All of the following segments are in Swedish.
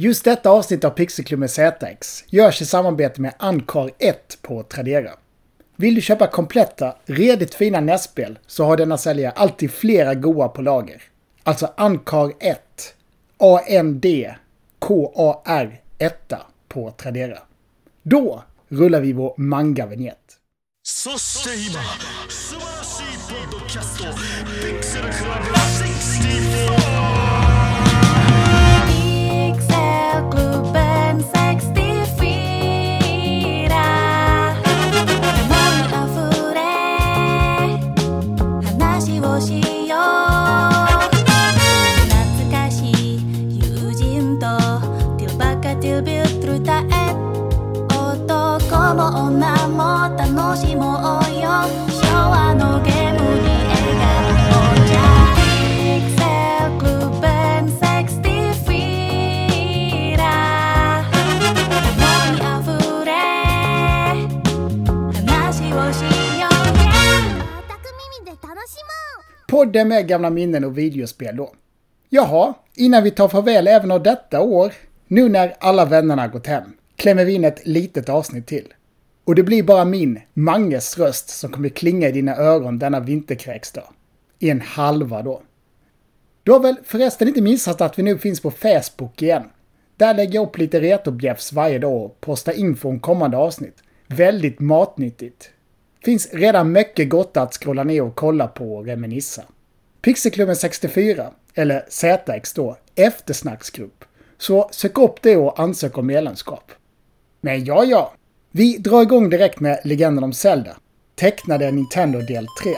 Just detta avsnitt av Pixelklubben ZX görs i samarbete med Ankar 1 på Tradera. Vill du köpa kompletta, redigt fina NES-spel så har denna säljare alltid flera goa på lager. Alltså Ankar 1. A-N-D K-A-R 1 på Tradera. Då rullar vi vår manga-vignett. そして今素晴らしいポッドキャストピクセルクラブ Podden med gamla minnen och videospel då. Jaha, innan vi tar farväl även av detta år, nu när alla vännerna gått hem, klämmer vi in ett litet avsnitt till. Och det blir bara min, Manges röst, som kommer klinga i dina öron denna vinterkräksdag. I en halva då. Du har väl förresten inte missat att vi nu finns på Facebook igen? Där lägger jag upp lite retobjeffs varje dag och postar info om kommande avsnitt. Väldigt matnyttigt. Finns redan mycket gott att scrolla ner och kolla på och reminissa. Pixelklubben 64, eller ZX då, eftersnacksgrupp. Så sök upp det och ansök om medlemskap. Men ja, ja. Vi drar igång direkt med Legenden om Zelda. Tecknade Nintendo del 3.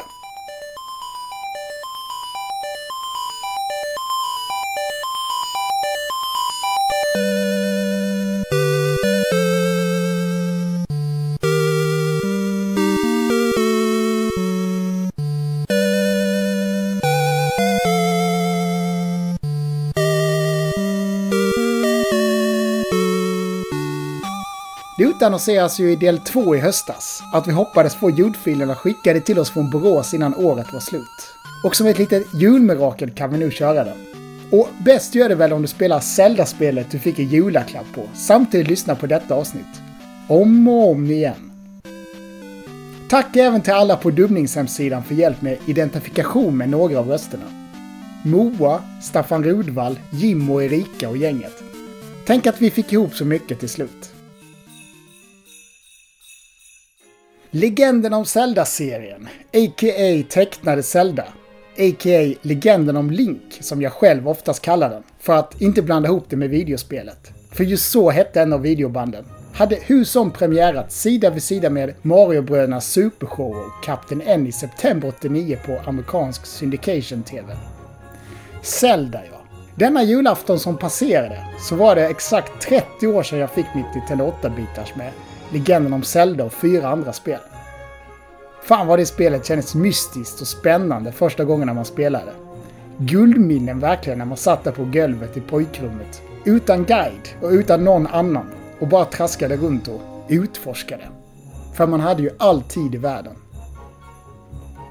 Det utannonserades alltså ju i del 2 i höstas att vi hoppades få ljudfilerna skickade till oss från Borås innan året var slut. Och som ett litet julmirakel kan vi nu köra den. Och bäst gör det väl om du spelar Zelda-spelet du fick en julaklapp på, samtidigt lyssna på detta avsnitt. Om och om igen. Tack även till alla på dubbningshemsidan för hjälp med identifikation med några av rösterna. Moa, Staffan Rudvall, Jim och Erika och gänget. Tänk att vi fick ihop så mycket till slut. Legenden om Zelda-serien, a.k.a. tecknade Zelda, a.k.a. Legenden om Link, som jag själv oftast kallar den, för att inte blanda ihop det med videospelet. För just så hette en av videobanden. Hade hur som premiärat sida vid sida med Mario-brödernas Supershow och Kapten N i september 89 på amerikansk Syndication-TV. Zelda ja. Denna julafton som passerade så var det exakt 30 år sedan jag fick mitt Nintendo 8-bitars med Legenden om Zelda och fyra andra spel. Fan vad det spelet kändes mystiskt och spännande första gången man spelade. Guldminnen verkligen när man satt där på golvet i pojkrummet. Utan guide och utan någon annan. Och bara traskade runt och utforskade. För man hade ju all tid i världen.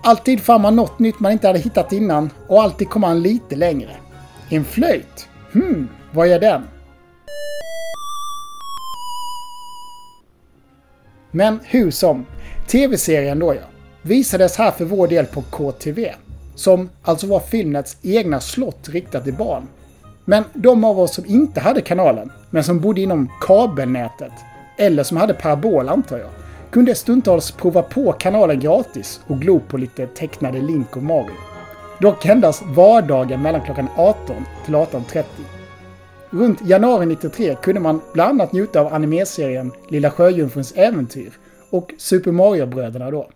Alltid fann man något nytt man inte hade hittat innan och alltid kom man lite längre. En flöjt? Hmm, vad är den? Men hur som, tv-serien då ja, visades här för vår del på KTV. Som alltså var Filmnets egna slott riktat till barn. Men de av oss som inte hade kanalen, men som bodde inom kabelnätet, eller som hade parabol antar jag, kunde stundtals prova på kanalen gratis och glo på lite tecknade Link och Mario. Dock endast vardagen mellan klockan 18 till 18.30. Runt januari 93 kunde man bland annat njuta av animeserien Lilla Sjöjungfruns äventyr och Super Mario-bröderna då.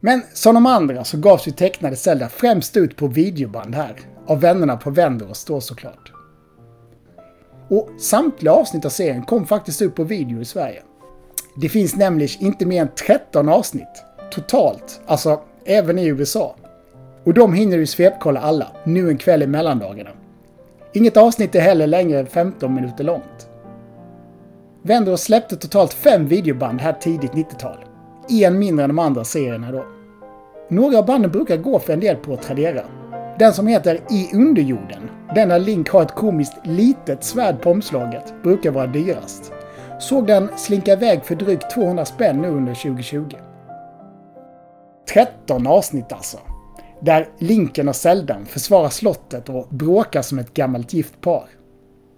Men som de andra så gavs ju tecknade Zelda främst ut på videoband här, av vännerna på Venderos då såklart. Och samtliga avsnitt av serien kom faktiskt ut på video i Sverige. Det finns nämligen inte mer än 13 avsnitt totalt, alltså även i USA. Och de hinner du svepkolla alla, nu en kväll i mellandagarna. Inget avsnitt är heller längre än 15 minuter långt. Venderos släppte totalt fem videoband här tidigt 90-tal. En mindre än de andra serierna då. Några av banden brukar gå för en del på Tradera. Den som heter I underjorden, den där Link har ett komiskt litet svärd på omslaget, brukar vara dyrast. Såg den slinka iväg för drygt 200 spänn nu under 2020. 13 avsnitt alltså. Där Linken och Zeldan försvarar slottet och bråkar som ett gammalt gift par.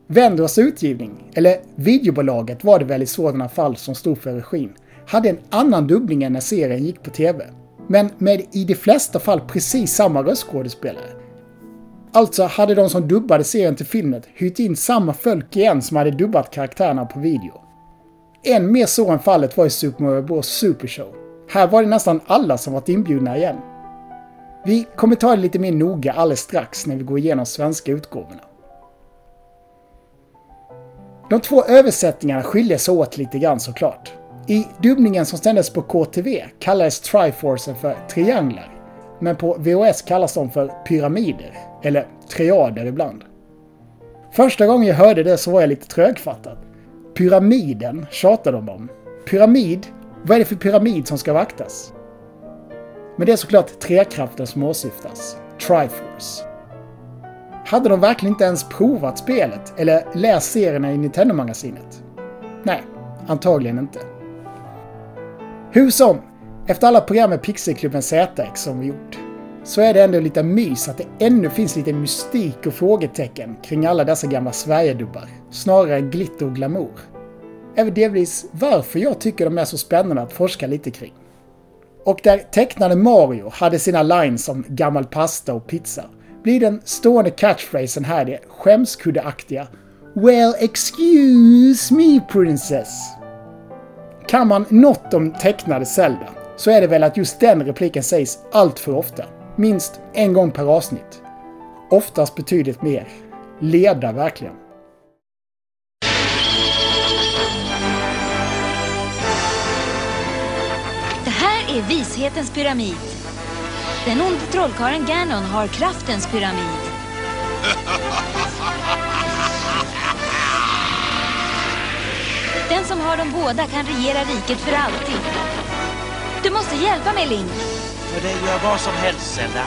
Vendors utgivning, eller videobolaget var det väl i sådana fall som stod för regin, hade en annan dubbning än när serien gick på TV. Men med i de flesta fall precis samma röstskådespelare. Alltså hade de som dubbade serien till filmen hyrt in samma folk igen som hade dubbat karaktärerna på video. Än mer så än fallet var i Super Mario Bros Super Show. Här var det nästan alla som varit inbjudna igen. Vi kommer ta det lite mer noga alldeles strax när vi går igenom svenska utgåvorna. De två översättningarna skiljer sig åt lite grann såklart. I dubbningen som sändes på KTV kallades Triforcen för trianglar, men på VHS kallas de för pyramider, eller triader ibland. Första gången jag hörde det så var jag lite trögfattad. Pyramiden tjatade de om. Pyramid? Vad är det för pyramid som ska vaktas? Men det är såklart trekraften som åsyftas. Triforce. Hade de verkligen inte ens provat spelet eller läst serierna i Nintendo-magasinet? Nej, antagligen inte. Hur som, efter alla program med Pixelklubben ZX som vi gjort, så är det ändå lite mys att det ännu finns lite mystik och frågetecken kring alla dessa gamla Sverigedubbar, snarare glitter och glamour. Även delvis varför jag tycker de är så spännande att forska lite kring. Och där tecknade Mario hade sina lines som gammal pasta och pizza, blir den stående catchphrasen här det skämskuddeaktiga “Well excuse me princess” Kan man något om tecknade Zelda så är det väl att just den repliken sägs allt för ofta. Minst en gång per avsnitt. Oftast betydligt mer. Leda verkligen. Är vishetens pyramid. Den onde trollkarlen Ganon har kraftens pyramid. Den som har dem båda kan regera riket för alltid. Du måste hjälpa mig, Link. För dig gör vad som helst, Zelda.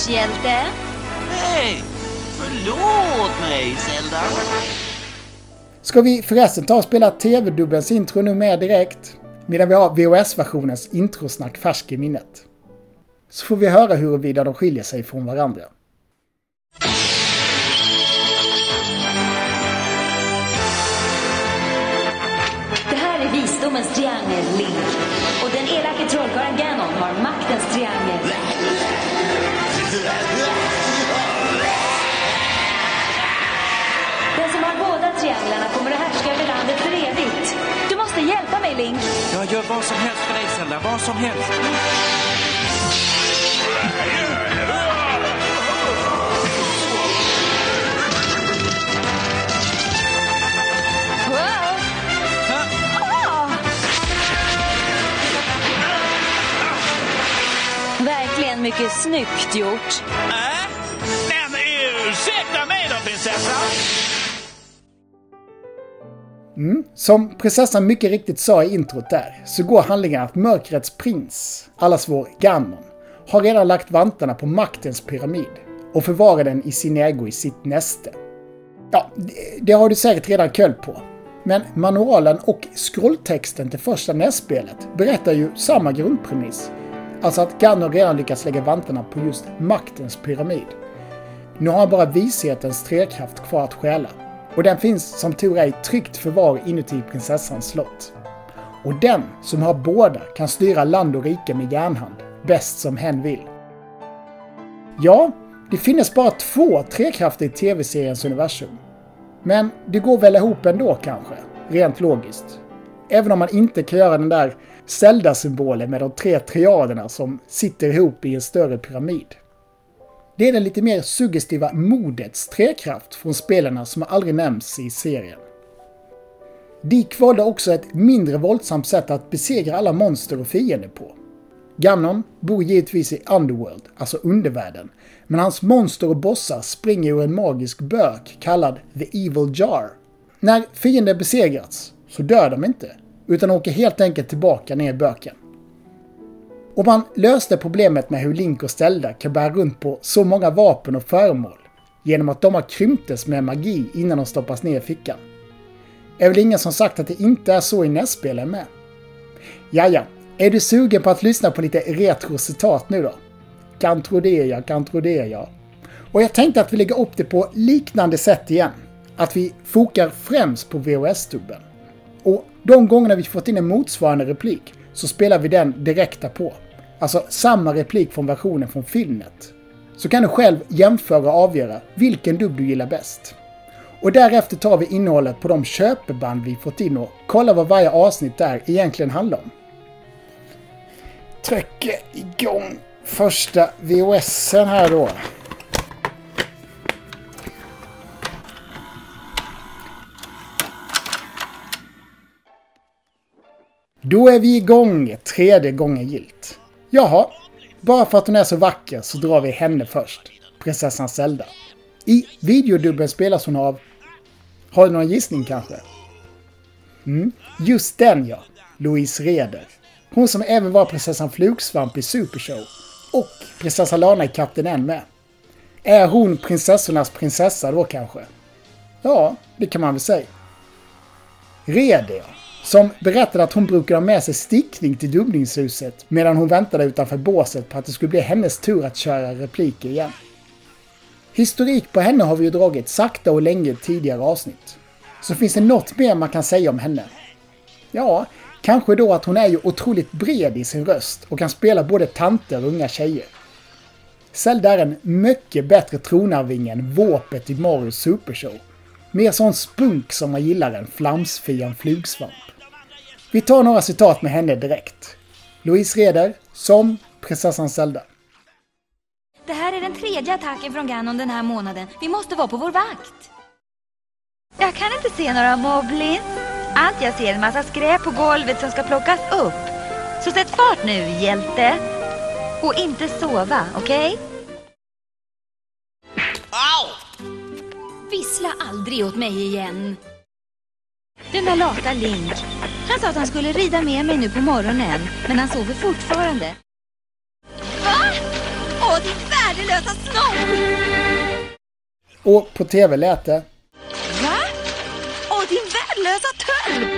Snyggt gjort, hjälte. Hej! Förlåt mig, Zelda. Ska vi förresten ta och spela TV-dubbens intro nu med direkt? Medan vi har VHS-versionens introsnack färsk i minnet. Så får vi höra huruvida de skiljer sig från varandra. Det här är visdomens triangel, Link. Hjälpa mig, Link. Jag gör vad som helst för dig, Zelda. Vad som helst. Verkligen mycket snyggt gjort. Äh? Men ursäkta mig då, prinsessa. Mm. Som prinsessan mycket riktigt sa i introt där, så går handlingen att mörkrets prins, allas vår Ganon, har redan lagt vantarna på maktens pyramid och förvarar den i sin ägo i sitt näste. Ja, det- har du säkert redan köll på. Men manualen och scrolltexten till första nässpelet berättar ju samma grundpremiss. Alltså att Ganon redan lyckats lägga vantarna på just maktens pyramid. Nu har han bara vishetens trekraft kvar att stjäla. Och den finns som tur är i tryggt förvar inuti prinsessans slott. Och den som har båda kan styra land och rike med järnhand, bäst som hen vill. Ja, det finns bara två trekrafter i tv-seriens universum. Men det går väl ihop ändå kanske, rent logiskt. Även om man inte kan göra den där Zelda-symbolen med de tre triaderna som sitter ihop i en större pyramid. Det är den lite mer suggestiva modets trekraft från spelarna som aldrig nämns i serien. Dick valde också ett mindre våldsamt sätt att besegra alla monster och fiender på. Ganon bor givetvis i Underworld, alltså undervärlden, men hans monster och bossar springer ur en magisk bök kallad The Evil Jar. När fienden besegrats så dör de inte, utan åker helt enkelt tillbaka ner i böken. Och man löste problemet med hur Link och Zelda kan bära runt på så många vapen och föremål genom att de har krymptes med magi innan de stoppas ner i fickan. Är väl ingen som sagt att det inte är så i NES-spelen med? Jaja, är du sugen på att lyssna på lite retro-citat nu då? Kan tro det ja, kan tro det ja. Och jag tänkte att vi lägger upp det på liknande sätt igen. Att vi fokar främst på VHS-dubben. Och de gångerna vi fått in en motsvarande replik så spelar vi den direkta på. Alltså samma replik från versionen från Filmnet. Så kan du själv jämföra och avgöra vilken dubb du gillar bäst. Och därefter tar vi innehållet på de köpeband vi fått in och kollar vad varje avsnitt där egentligen handlar om. Trycker igång första VHSen här då. Då är vi igång tredje gången gilt. Jaha, bara för att hon är så vacker så drar vi henne först. Prinsessan Zelda. I videodubben spelas hon av... Har du någon gissning kanske? Mm, just den ja. Louise Reder. Hon som även var prinsessan Flugsvamp i Supershow. Och prinsessa Lana i Kapten N med. Är hon prinsessornas prinsessa då kanske? Ja, det kan man väl säga. Reder ja. Som berättade att hon brukade ha med sig stickning till dubbningshuset medan hon väntade utanför båset på att det skulle bli hennes tur att köra repliker igen. Historik på henne har vi ju dragit sakta och länge tidigare avsnitt. Så finns det något mer man kan säga om henne? Ja, kanske då att hon är ju otroligt bred i sin röst och kan spela både tanter och unga tjejer. Zelda är en mycket bättre tronarvinge än våpet i Mario Supershow. Mer sån spunk som man gillar än flamsfian flugsvamp. Vi tar några citat med henne direkt. Louise Reder som prinsessan Zelda. Det här är den tredje attacken från Ganon den här månaden. Vi måste vara på vår vakt. Jag kan inte se några moblins. Allt jag ser är en massa skräp på golvet som ska plockas upp. Så sätt fart nu, hjälte. Och inte sova, okej? Au! Vissla aldrig åt mig igen. Den där lata Link. Han sa att han skulle rida med mig nu på morgonen, men han sover fortfarande. Va? Åh, din värdelösa snopp! Och på TV lät det Va? Åh, din värdelösa tölp!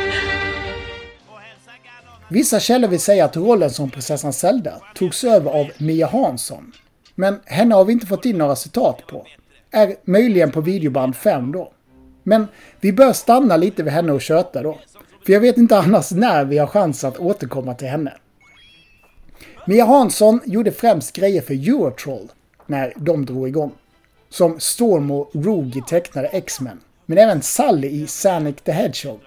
Vissa källor vill säga att rollen som prinsessan Zelda togs över av Mia Hansson. Men henne har vi inte fått in några citat på. Är möjligen på videoband 5 då. Men vi bör stanna lite vid henne och köta då. För jag vet inte annars när vi har chans att återkomma till henne. Mia Hansson gjorde främst grejer för Eurotroll när de drog igång. Som Storm och Rogue i tecknade X-Men. Men även Sally i Sanic the Hedgehog.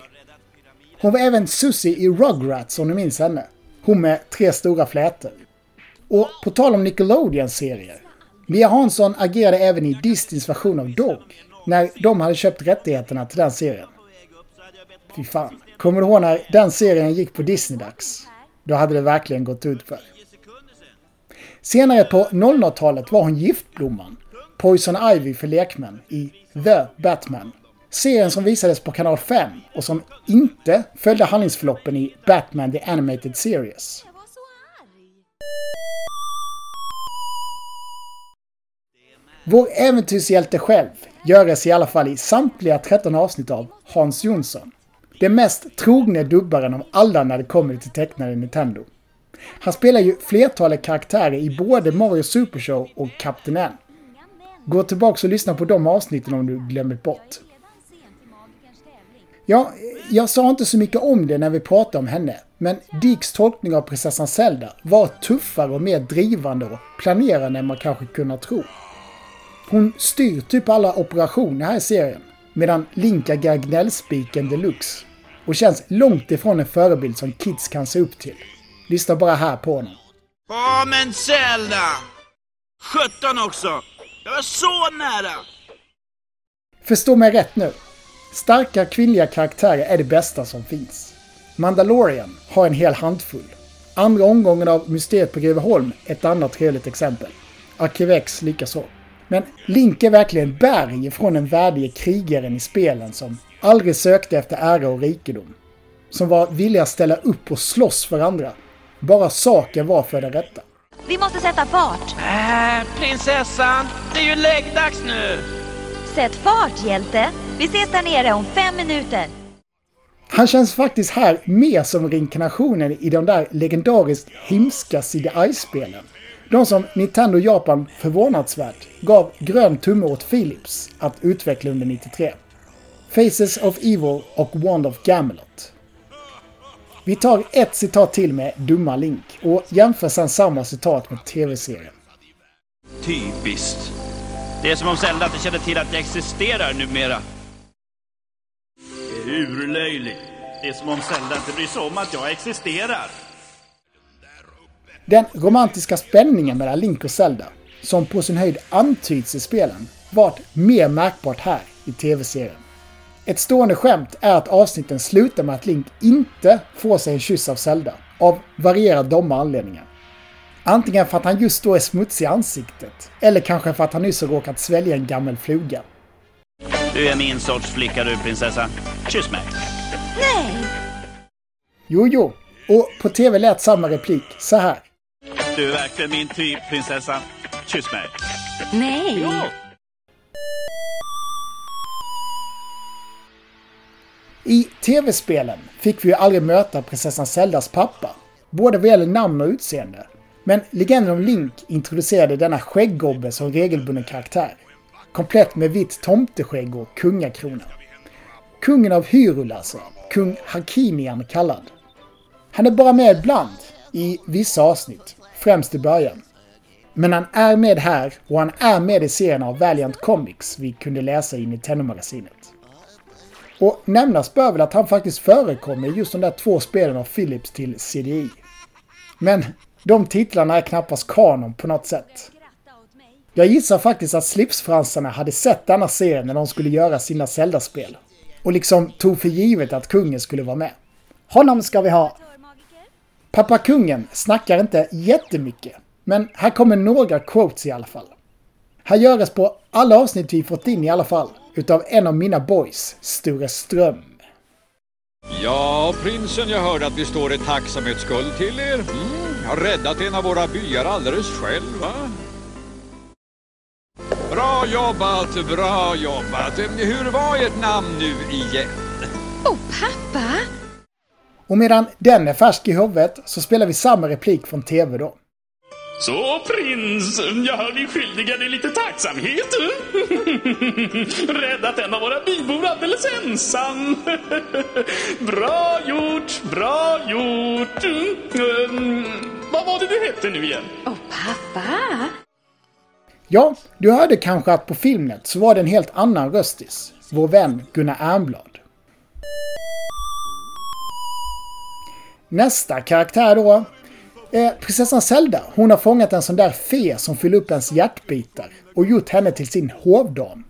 Hon var även Susie i Rugrats om ni minns henne. Hon med tre stora flätor. Och på tal om Nickelodeons serier. Mia Hansson agerade även i Disneys version av Dog. När de hade köpt rättigheterna till den serien. Fy fan. Kommer du ihåg när den serien gick på Disney-dags? Då hade det verkligen gått ut för. Senare på 00-talet var hon Giftblomman, Poison Ivy för lekmän, i The Batman. Serien som visades på kanal 5 och som inte följde handlingsförloppen i Batman The Animated Series. Vår äventyrshjälte själv göres i alla fall i samtliga 13 avsnitt av Hans Jonsson. Den mest trogne dubbaren av alla när det kommer till tecknade Nintendo. Han spelar ju flertalet karaktärer i både Mario Super Show och Captain N. Gå tillbaka och lyssna på de avsnitten om du glömmer bort. Ja, jag sa inte så mycket om det när vi pratade om henne, men Dicks tolkning av prinsessan Zelda var tuffare och mer drivande och planerande än man kanske kunnat tro. Hon styr typ alla operationer här i serien, medan Link är gnällspiken deluxe och känns långt ifrån en förebild som kids kan se upp till. Lyssna bara här på honom. Ja, men Zelda! 17 också! Jag var så nära! Förstå mig rätt nu. Starka kvinnliga karaktärer är det bästa som finns. Mandalorian har en hel handfull. Andra omgången av Mysteriet på Greveholm ett annat trevligt exempel. Arkivex likaså. Men Link är verkligen berg från den värdige krigaren i spelen som aldrig sökte efter ära och rikedom. Som var villig att ställa upp och slåss för andra. Bara saken var för det rätta. Vi måste sätta fart. Äh, prinsessan, det är ju läggdags nu. Sätt fart, hjälte. Vi ses där nere om fem minuter. Han känns faktiskt här mer som reinkarnationen i de där legendariskt hemska CDI-spelen. De som Nintendo Japan förvånansvärt gav grön tumme åt Philips att utveckla under 93. Faces of Evil och Wand of Gamelot. Vi tar ett citat till med Dumma Link och jämför sedan samma citat med tv-serien. Typiskt. Det är som om Zelda inte känner till att jag existerar numera. Det är urlöjligt. Det är som om Zelda inte bryr sig om att jag existerar. Den romantiska spänningen mellan Link och Zelda, som på sin höjd antyds i spelen, vart mer märkbart här i tv-serien. Ett stående skämt är att avsnitten slutar med att Link inte får sig en kyss av Zelda, av varierade dumma anledningar. Antingen för att han just då är smutsig i ansiktet, eller kanske för att han nyss har råkat svälja en gammal fluga. Du är min sorts flicka du, prinsessa. Kyss mig. Nej! Jo, jo, och på tv lät samma replik så här. Du är verkligen min typ, prinsessa. Kyss mig. Nej! Jo. I tv-spelen fick vi ju aldrig möta prinsessan Zeldas pappa, både vad gäller namn och utseende. Men Legenden om Link introducerade denna skägggobbe som regelbunden karaktär. Komplett med vitt tomteskägg och kungakrona. Kungen av Hyrule alltså, kung Hakimian kallad. Han är bara med ibland, i vissa avsnitt, främst i början. Men han är med här och han är med i serien av Valiant Comics vi kunde läsa i Nintendo-magasinet. Och nämnas bör väl att han faktiskt förekommer i just de där två spelen av Philips till CDI. Men de titlarna är knappast kanon på något sätt. Jag gissar faktiskt att slipsfransarna hade sett denna serie när de skulle göra sina Zelda-spel. Och liksom tog för givet att kungen skulle vara med. Honom ska vi ha! Pappa kungen snackar inte jättemycket, men här kommer några quotes i alla fall. Här görs på alla avsnitt vi fått in i alla fall, utav en av mina boys, Sture Ström. Ja, prinsen, jag hörde att vi står i tacksamhetsskuld till er. Mm, har räddat en av våra byar alldeles själv, va? Bra jobbat, bra jobbat. Hur var ert namn nu igen? Oh, pappa! Och medan den är färsk i huvudet så spelar vi samma replik från TV då. Så prins, jag hör dig skyldiga dig lite tacksamhet. Räddat en av våra bybor alldeles ensam. bra gjort, bra gjort. Mm, vad var det du hette nu igen? Oh, pappa! Ja, du hörde kanske att på Filmnet så var det en helt annan röstis. Vår vän Gunnar Ernblad. Nästa karaktär då. Eh, prinsessan Zelda, hon har fångat en sån där fe som fyller upp ens hjärtbitar och gjort henne till sin hovdam.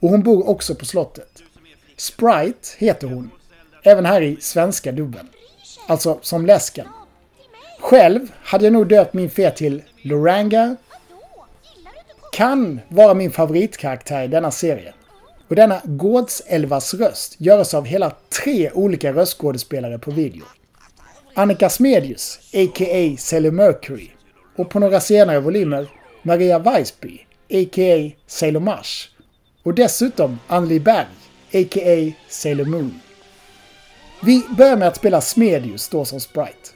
Och hon bor också på slottet. Sprite heter hon. Även här i svenska dubben. Alltså som läsken. Själv hade jag nog döpt min fe till Loranga. Kan vara min favoritkaraktär i denna serie. Och denna Gårdselvas röst görs av hela tre olika röstskådespelare på video. Annika Smedius, a.k.a. Sailor Mercury. Och på några senare volymer Maria Weissby, a.k.a. Sailor Mars. Och dessutom Anneli Berg, a.k.a. Sailor Moon. Vi börjar med att spela Smedius då som Sprite.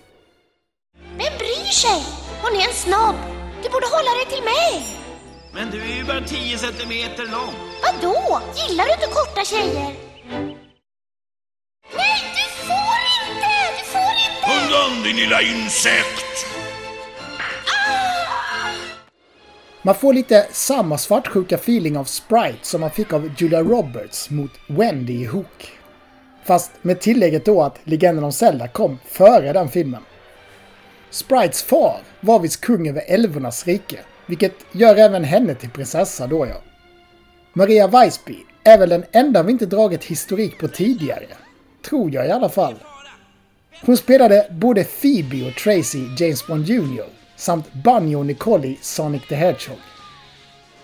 Vem bryr sig? Hon är en snobb. Du borde hålla dig till mig. Men du är ju bara 10 centimeter lång. Vadå? Gillar du inte korta tjejer? Nej, du får Undan din lilla insekt! Man får lite samma svartsjuka feeling av Sprite som man fick av Julia Roberts mot Wendy i Hook. Fast med tillägget då att Legenden om Zelda kom före den filmen. Sprites far var visst kung över älvornas rike, vilket gör även henne till prinsessa då ja. Maria Weisby är väl den enda vi inte dragit historik på tidigare. Tror jag i alla fall. Hon spelade både Phoebe och Tracy James Bond Jr. samt Bunny och Nicole i Sonic the Hedgehog.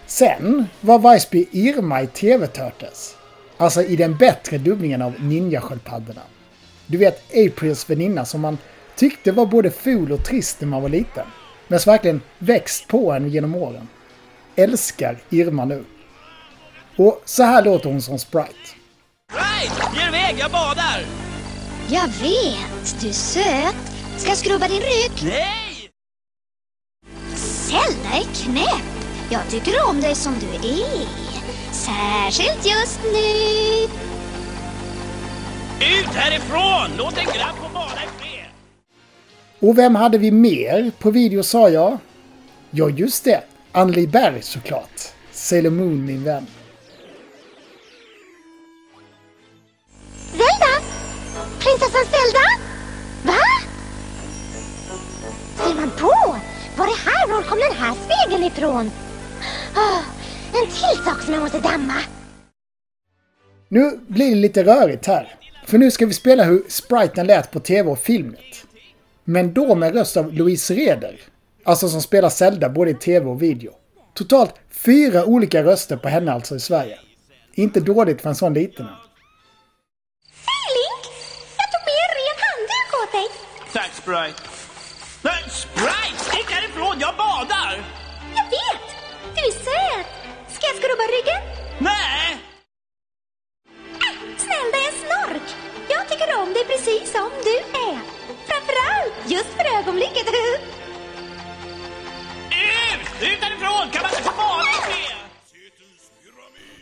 Sen var Weissby Irma i TV Turtles. Alltså i den bättre dubbningen av Ninjasköldpaddorna. Du vet Aprils väninna som man tyckte var både ful och trist när man var liten. Men som verkligen växt på en genom åren. Älskar Irma nu. Och så här låter hon som Sprite. Right! Ge iväg, jag badar! Jag vet, du är söt. Ska jag skrubba din rygg? Nej! Zelda är knäpp. Jag tycker om dig som du är. Särskilt just nu. Ut härifrån! Låt en grabb få bada i fred! Och vem hade vi mer på video sa jag? Ja, just det. Anneli Berg såklart. Sailor Moon, min vän. Kom den här spegeln ifrån? Ah, en till sak som jag måste damma. Nu blir det lite rörigt här. För nu ska vi spela hur spriten lät på tv och filmet. Men då med röst av Louise Reder. Alltså som spelar Zelda både i tv och video. Totalt fyra olika röster på henne alltså i Sverige. Inte dåligt för en sån liten. Hej Link! Jag tog med en ren handduk åt dig. Tack, Sprite. Nej, Sprite! Stick härifrån, jag badar! Jag vet! Du är söt. Ska jag skrubba ryggen? Nej! Äh, snäll, det är en snork. Jag tycker om dig precis som du är. Framförallt just för ögonblicket. Ut! Ut härifrån! Kan man inte få bada fred?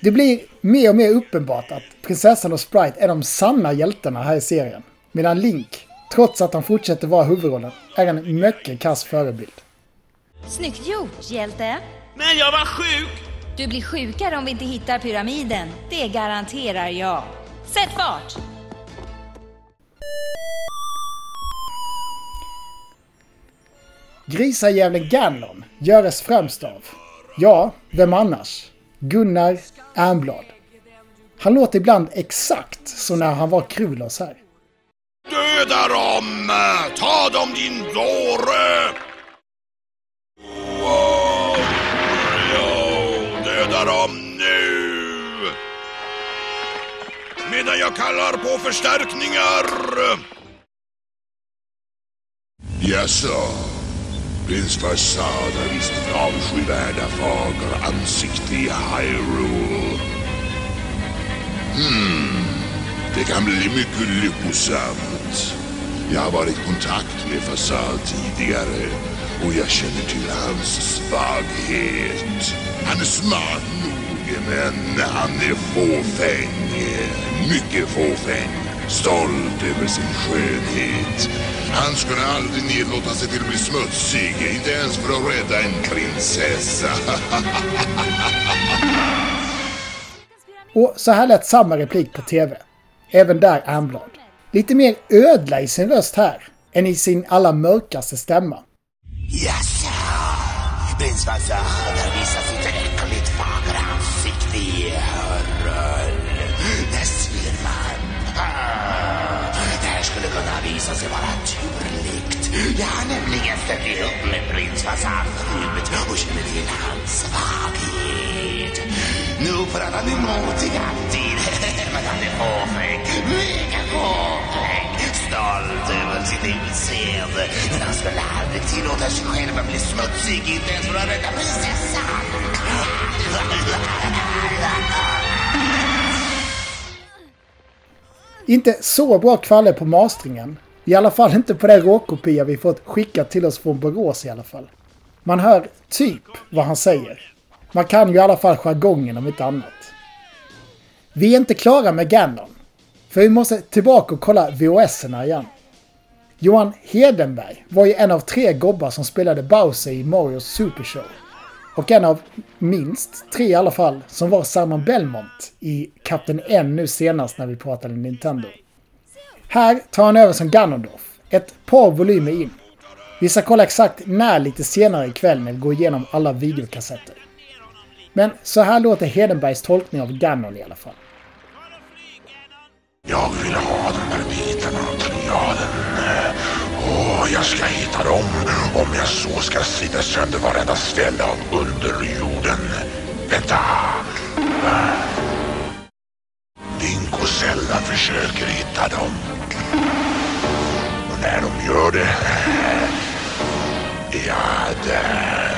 Det blir mer och mer uppenbart att prinsessan och Sprite är de sanna hjältarna här i serien. Medan Link, trots att han fortsätter vara huvudrollen, är en mycket kass förebild. Snyggt gjort, hjälte. Men jag var sjuk! Du blir sjukare om vi inte hittar pyramiden. Det garanterar jag. Sätt fart! Grisajävlen Ganon göres främst av, ja, vem annars? Gunnar Ernblad. Han låter ibland exakt som när han var Krulos här. Döda dem! Ta dem din dåre! Wow! Döda dem nu! Medan jag kallar på förstärkningar! Jaså? Prins Farsad har visst sitt avskyvärda fagra ansikte i Hyrule. Hmm, det kan bli mycket lyckosamt. Jag har varit i kontakt med Fasad tidigare och jag känner till hans svaghet. Han är smart nog, men han är fåfäng. Mycket fåfäng. Stolt över sin skönhet. Han skulle aldrig nedlåta sig till att bli smutsig, inte ens för att rädda en prinsessa. Och så här lät samma replik på TV. Även där Ernblad. Lite mer ödla i sin röst här, än i sin allra mörkaste stämma. Jaså? Prins Farsad har visat sitt äckligt fagra ansikte i Hyrule. Där ser man. Det här skulle kunna visa sig vara turligt. Jag har nämligen stött ihop med prins Farsad förut och känner till hans svaghet. Nog för att han är modig alltid, Madame han är fåfäng. Mega fåfäng. Stolt över sitt utseende. Men han skulle aldrig tillåta sig själv att bli smutsig, inte ens för att rädda prinsessan. Inte så bra kvaller på mastringen. I alla fall inte på den råkopia vi fått skickat till oss från Borås i alla fall. Man hör typ vad han säger. Man kan ju i alla fall jargongen om inte annat. Vi är inte klara med Ganon. För vi måste tillbaka och kolla VHS-erna igen. Johan Hedenberg var ju en av tre gobbar som spelade Bowser i Marios Super Show. Och en av minst tre i alla fall som var Simon Belmont i Kapten N nu senast när vi pratade Nintendo. Här tar han över som Ganondorf, ett par volymer in. Vi ska kolla exakt när lite senare ikväll när vi går igenom alla videokassetter. Men så här låter Hedenbergs tolkning av Ganon i alla fall. Jag vill ha de här bitarna av triaden. Åh, jag ska hitta dem om jag så ska slita sönder varenda ställe av underjorden. Vänta! Link och Zelda försöker hitta dem. Och när de gör det... Ja, där...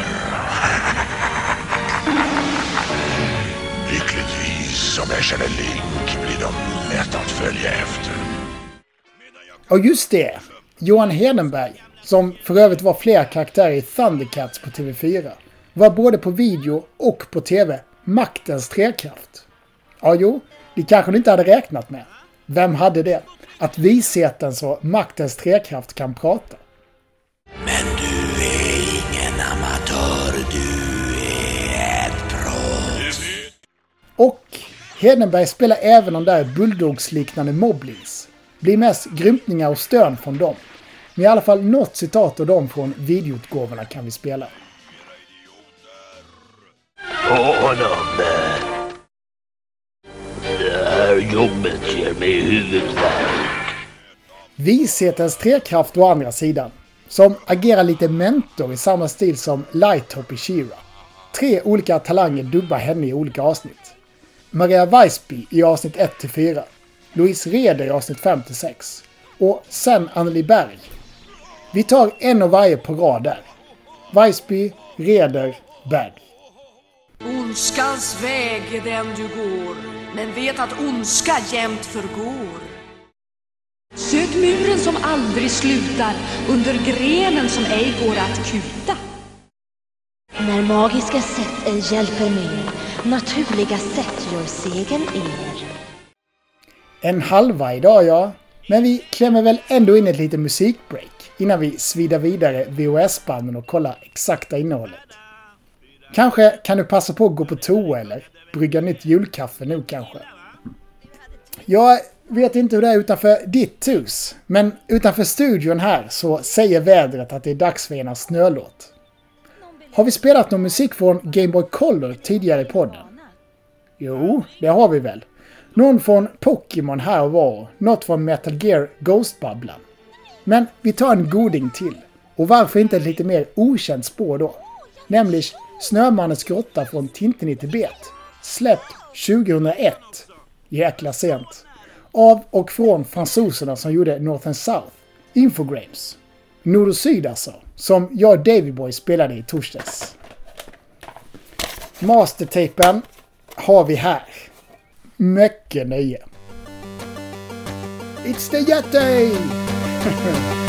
Lyckligtvis, om jag känner Link blir de lätta att följa efter. Och just det, Johan Hedenberg, som för övrigt var flera karaktärer i Thundercats på TV4, var både på video och på TV maktens trekraft. Ja, jo, det kanske du inte hade räknat med. Vem hade det? Att vishetens och maktens trekraft kan prata. Men Hedenberg spelar även de där bulldogsliknande moblins. Blir mest grymtningar och stön från dem. Men i alla fall något citat av dem från videoutgåvorna kan vi spela. Honom. Det här jobbet ger mig huvudvärk. Vishetens trekraft å andra sidan. Som agerar lite mentor i samma stil som Lighthop i She-Ra. Tre olika talanger dubbar henne i olika avsnitt. Maria Weissby i avsnitt 1-4. Louise Reder i avsnitt 5-6. Och sen Anneli Berg. Vi tar en av varje på rad där. Weissby, Reder, Berg. Ondskans väg är den du går, men vet att ondska jämt förgår. Sök muren som aldrig slutar, under grenen som ej går att kuta. När magiska sätt ej hjälper mer, naturliga sätt gör segern er. En halva idag ja. Men vi klämmer väl ändå in ett litet musikbreak innan vi svidar vidare VHS-banden och kollar exakta innehållet. Kanske kan du passa på att gå på toa eller brygga nytt julkaffe nu kanske. Jag vet inte hur det är utanför ditt hus, men utanför studion här så säger vädret att det är dags för ena snölåt. Har vi spelat någon musik från Game Boy Color tidigare i podden? Jo, det har vi väl. Någon från Pokémon här och var, något från Metal Gear Ghost-bubblan. Men vi tar en goding till. Och varför inte ett lite mer okänt spår då? Nämligen Snömannens grotta från Tintin i Tibet. Släppt 2001. Jäkla sent. Av och från fransoserna som gjorde North and South. Infogrames. Nord och Syd alltså. Som jag och Davyboy spelade i torsdags. Mastertapen har vi här. Mycket nöje. It's the Yeti!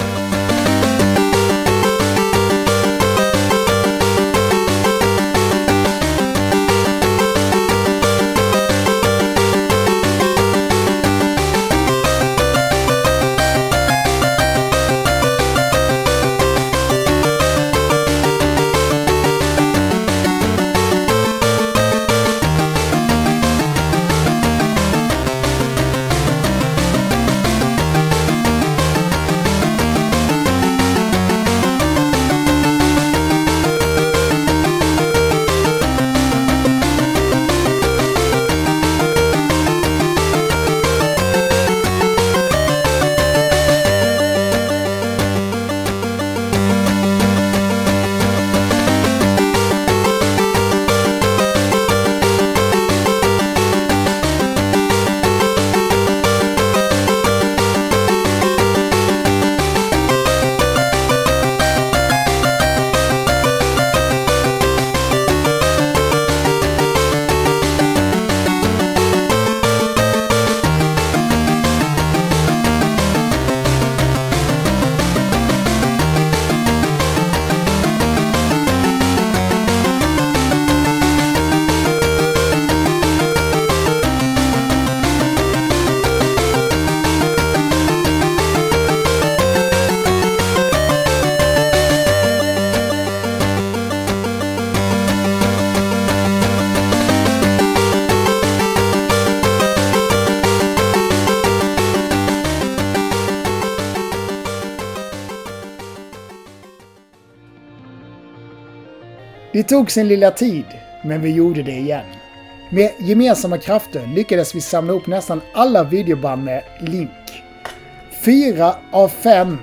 tog sin lilla tid, men vi gjorde det igen. Med gemensamma krafter lyckades vi samla ihop nästan alla videoband med Link. Fyra av fem.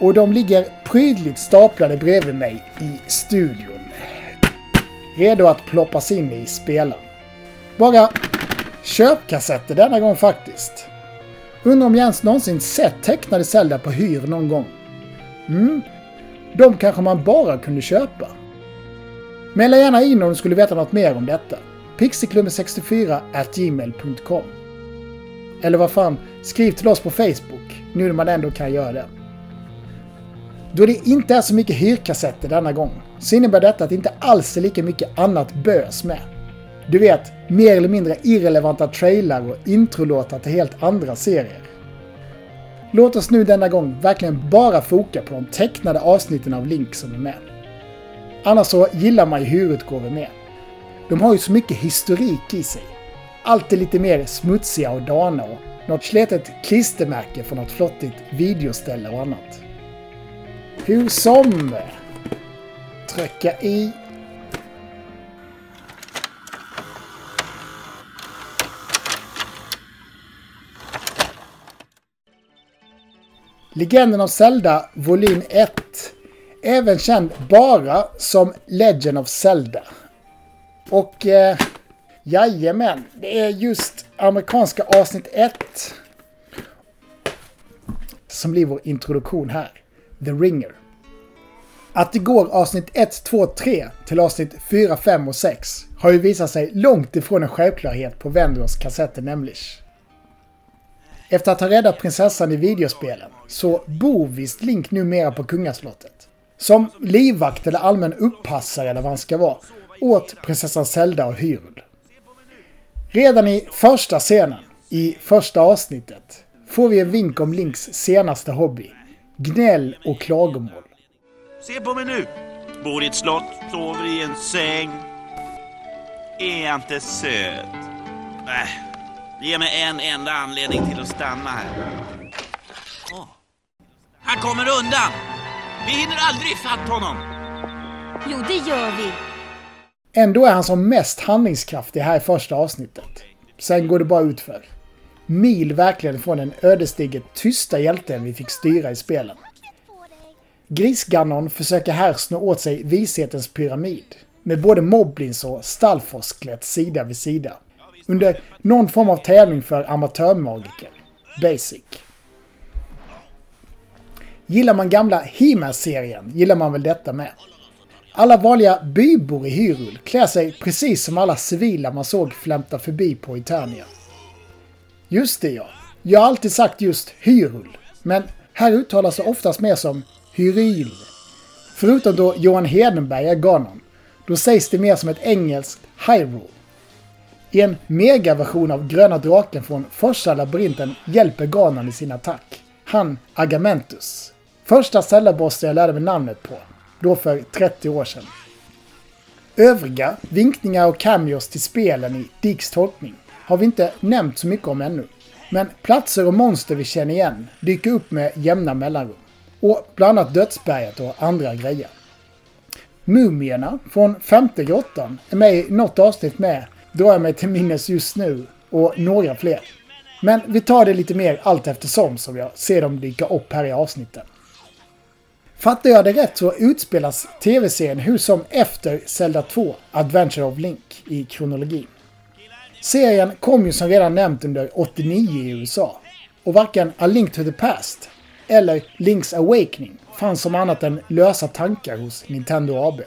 Och de ligger prydligt staplade bredvid mig i studion. Redo att ploppas in i spelaren. Bara köpkassetter denna gång faktiskt. Undrar om Jens någonsin sett tecknade Zelda på hyr någon gång? Mm, de kanske man bara kunde köpa. Maila gärna in om du skulle veta något mer om detta. pixieklubben64 gmail.com Eller vad fan, skriv till oss på Facebook, nu när man ändå kan göra det. Då det inte är så mycket hyrkassetter denna gång, så innebär detta att det inte alls är lika mycket annat bös med. Du vet, mer eller mindre irrelevanta trailrar och introlåtar till helt andra serier. Låt oss nu denna gång verkligen bara foka på de tecknade avsnitten av Link som är med. Annars så gillar man ju hyrutgåvor mer. De har ju så mycket historik i sig. Alltid lite mer smutsiga och dana och något slitet klistermärke för något flottigt videoställe och annat. Hur som... Trycka i. Legenden om Zelda volym 1. Även känd bara som Legend of Zelda. Och eh, jajamän, det är just amerikanska avsnitt 1 som blir vår introduktion här. The Ringer. Att det går avsnitt 1, 2, 3 till avsnitt 4, 5 och 6 har ju visat sig långt ifrån en självklarhet på Vendors kassetter nämligen. Efter att ha räddat prinsessan i videospelen så bor visst Link numera på kungaslottet. Som livvakt eller allmän uppassare eller vad han ska vara åt prinsessan Zelda och Hyrule. Redan i första scenen, i första avsnittet, får vi en vink om Links senaste hobby. Gnäll och klagomål. Se på mig nu! Bor i ett slott, sover i en säng. Är jag inte söt? Äh, ge mig en enda anledning till att stanna här. Oh. Han kommer undan! Vi hinner aldrig ifatt honom! Jo, det gör vi. Ändå är han som mest handlingskraftig här i första avsnittet. Sen går det bara utför. Mil verkligen från den ödesdigert tysta hjälten vi fick styra i spelen. Grisgannon försöker här snå åt sig vishetens pyramid. Med både Moblins och Stalfos sida vid sida. Under någon form av tävling för amatörmagiker. Basic. Gillar man gamla He-Man-serien gillar man väl detta med. Alla vanliga bybor i Hyrule klär sig precis som alla civila man såg flämta förbi på Eternia. Just det ja. Jag har alltid sagt just Hyrule, men här uttalas det oftast mer som Hyrule. Förutom då Johan Hedenberg är Ganon, då sägs det mer som ett engelskt Hyrule. I en megaversion av Gröna Draken från första labyrinten hjälper Ganon i sin attack. Han Agamentus. Första cellarbossen jag lärde mig namnet på. Då för 30 år sedan. Övriga vinkningar och cameos till spelen i Dicks tolkning har vi inte nämnt så mycket om ännu. Men platser och monster vi känner igen dyker upp med jämna mellanrum. Och bland annat Dödsberget och andra grejer. Mumierna från femte grottan är med i något avsnitt med, drar jag mig till minnes just nu, och några fler. Men vi tar det lite mer allt eftersom som jag ser dem dyka upp här i avsnitten. Fattar jag det rätt så utspelas tv-serien hur som efter Zelda 2, Adventure of Link i kronologin. Serien kom ju som redan nämnt under 89 i USA. Och varken A Link to the Past eller Link's Awakening fanns som annat än lösa tankar hos Nintendo AB.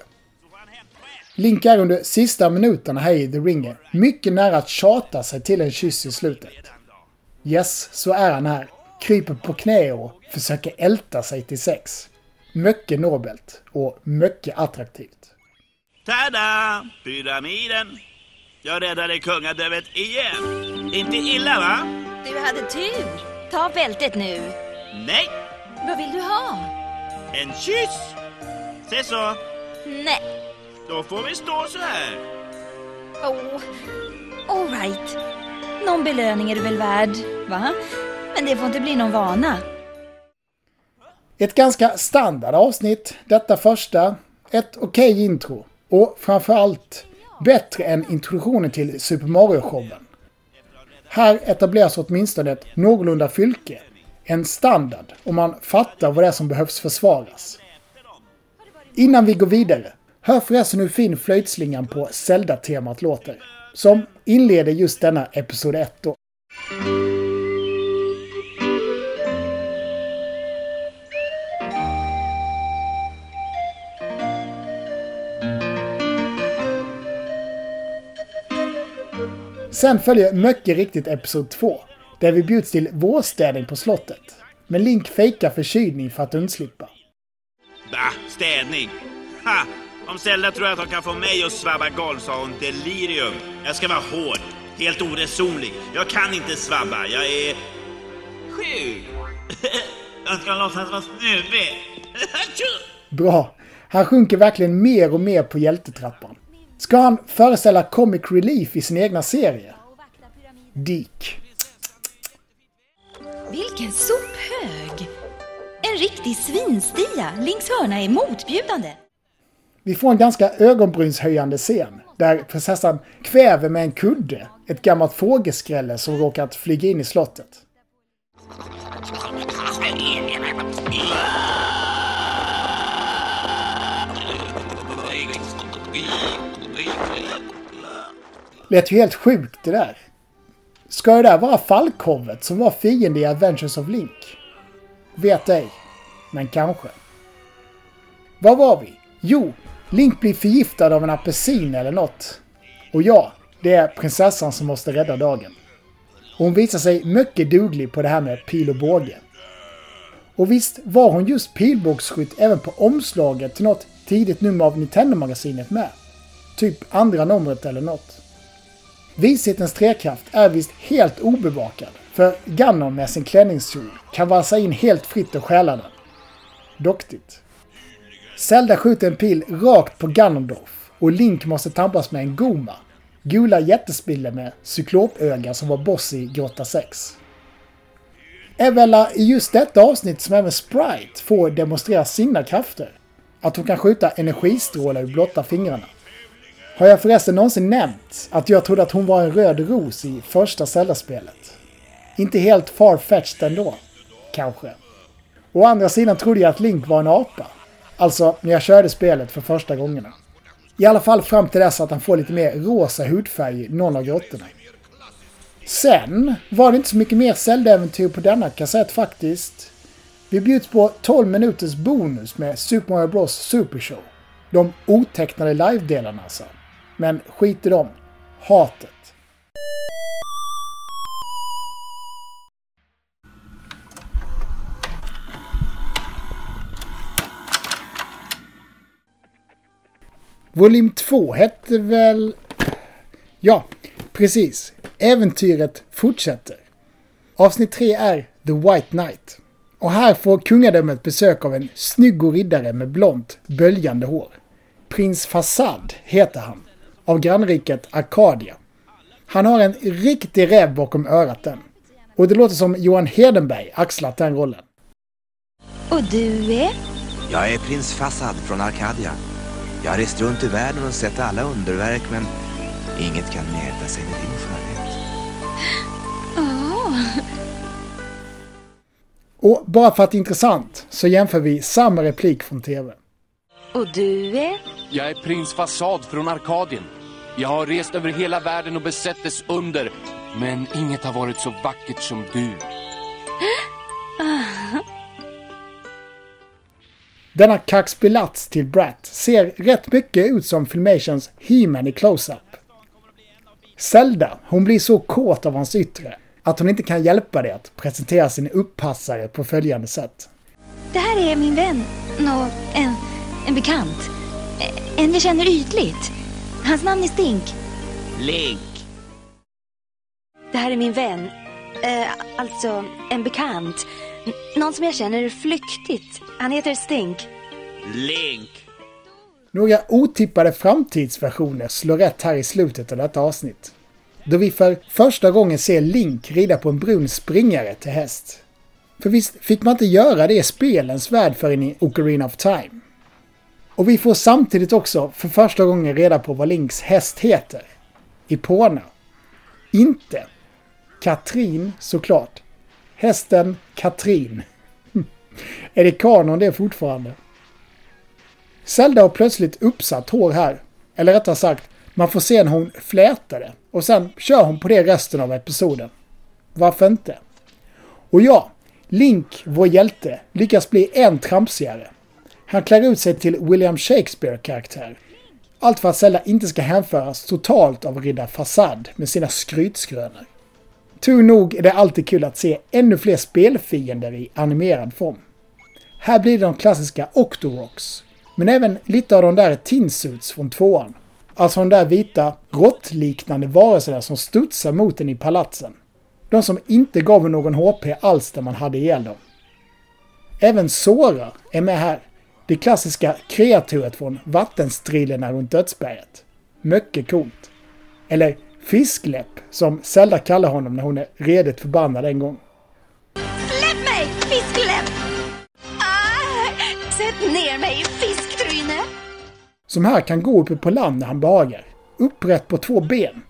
Link är under sista minuterna här i The Ringer mycket nära att tjata sig till en kyss i slutet. Yes, så är han här. Kryper på knä och försöker älta sig till sex. Mycket nobelt och mycket attraktivt. Tada! Pyramiden! Jag räddade kungadömet igen. Inte illa va? Du hade tur. Ta bältet nu. Nej, Vad vill du ha? en kyss! Se så, Nej. då får vi stå så här. Oh. All right. Någon belöning är du väl värd, va? Men det får inte bli någon vana. Ett ganska standard avsnitt, detta första. Ett okej okay intro. Och framförallt bättre än introduktionen till Super Mario-showen. Här etableras åtminstone ett någorlunda fylke. En standard, om man fattar vad det är som behövs försvaras. Innan vi går vidare, hör förresten hur fin flöjtslingan på Zelda-temat låter. Som inleder just denna Episod 1 då. Sen följer mycket riktigt Episod 2, där vi bjuds till vårstädning på slottet. Men Link fejkar förkylning för att undslippa. Bah, städning. Ha! Om Zelda tror att de kan få mig att svabba golv så har hon delirium. Jag ska vara hård, helt oresonlig. Jag kan inte svabba, jag är... sjuk. jag ska låtsas vara snuvig. Bra. Han sjunker verkligen mer och mer på hjältetrappan. Ska han föreställa Comic Relief i sin egna serie? Dick. Vilken sophög! En riktig svinstia. Links hörna är motbjudande. Vi får en ganska ögonbrynshöjande scen där prinsessan kväver med en kudde ett gammalt fågelskrälle som råkat flyga in i slottet. Lät ju helt sjukt det där. Ska det där vara Falkhovet som var fiende i Adventures of Link? Vet ej. Men kanske. Var var vi? Jo, Link blir förgiftad av en apelsin eller något. Och ja, det är prinsessan som måste rädda dagen. Hon visar sig mycket duglig på det här med pil och båge. Och visst var hon just pilbågsskytt även på omslaget till något tidigt nummer av Nintendo-magasinet med. Typ andra numret eller något. Vishetens trekraft är visst helt obevakad, för Ganon med sin klänningskjol kan valsa in helt fritt och stjäla den. Doktigt. Zelda skjuter en pil rakt på Ganondorf och Link måste tampas med en Goma, gula jättespiller med cyklopöga som var boss i Grotta 6. Evella i just detta avsnitt som även Sprite får demonstrera sina krafter. Att hon kan skjuta energistrålar ur blotta fingrarna. Har jag förresten någonsin nämnt att jag trodde att hon var en röd ros i första Zelda-spelet? Inte helt far-fetched ändå, kanske. Å andra sidan trodde jag att Link var en apa. Alltså när jag körde spelet för första gångerna. I alla fall fram till dess att han får lite mer rosa hudfärg i någon av grottorna. Sen var det inte så mycket mer Zelda-äventyr på denna kassett faktiskt. Vi bjuds på 12 minuters bonus med Super Mario Bros Super Show. De otecknade live-delarna alltså. Men skit i dem. Hatet. Volym 2 hette väl... Ja, precis. Äventyret fortsätter. Avsnitt 3 är The White Knight. Och här får kungadömet besök av en snygg riddare med blont, böljande hår. Prins Fassad heter han, av grannriket Arcadia. Han har en riktig räv bakom örat den. Och det låter som Johan Hedenberg axlat den rollen. Och du är? Jag är prins Fassad från Arcadia. Jag har rest runt i världen och sett alla underverk men inget kan mäta sig med din skönhet. Oh. Och bara för att det är intressant så jämför vi samma replik från TV. Och du är? Jag är prins Fassad från Arkadien. Jag har rest över hela världen och besett dess under. Men inget har varit så vackert som du. Denna kaxbilats till Brat ser rätt mycket ut som Filmations He-Man i close-up. Zelda, hon blir så kåt av hans yttre att hon inte kan hjälpa det att presentera sin uppassare på följande sätt. Det här är min vän. Nå, en, en bekant. En vi känner ytligt. Hans namn är Stink. Link. Det här är min vän. Eh, alltså, en bekant. N någon som jag känner flyktigt. Han heter Stink. Link. Några otippade framtidsversioner slår rätt här i slutet av detta avsnitt. Då vi för första gången ser Link rida på en brun springare till häst. För visst fick man inte göra det i spelens värld förrän i Ocarina of Time. Och vi får samtidigt också för första gången reda på vad Links häst heter. Ipona. Inte Katrin såklart. Hästen Katrin. Är det kanon det fortfarande? Zelda har plötsligt uppsatt hår här. Eller rättare sagt, man får se när hon flätar det. Och sen kör hon på det resten av episoden. Varför inte? Och ja, Link, vår hjälte, lyckas bli än tramsigare. Han klär ut sig till William Shakespeare-karaktär. Allt för att Zelda inte ska hänföras totalt av riddar Fasad med sina skrytskrönor. Tur nog är det alltid kul att se ännu fler spelfiender i animerad form. Här blir det de klassiska Octoroks, men även lite av de där Tinsuits från tvåan. Alltså de där vita, råttliknande varelserna som studsar mot en i palatsen. De som inte gav någon HP alls där man hade ihjäl dem. Även Sora är med här. Det klassiska kreaturet från vattenstriderna runt dödsberget. Mycket coolt. Eller Fiskläpp, som Zelda kallar honom när hon är redigt förbannad en gång. Släpp mig, fiskläpp! Ah, sätt ner mig, fisktryne! Som här kan gå uppe på land när han behagar. Upprätt på två ben.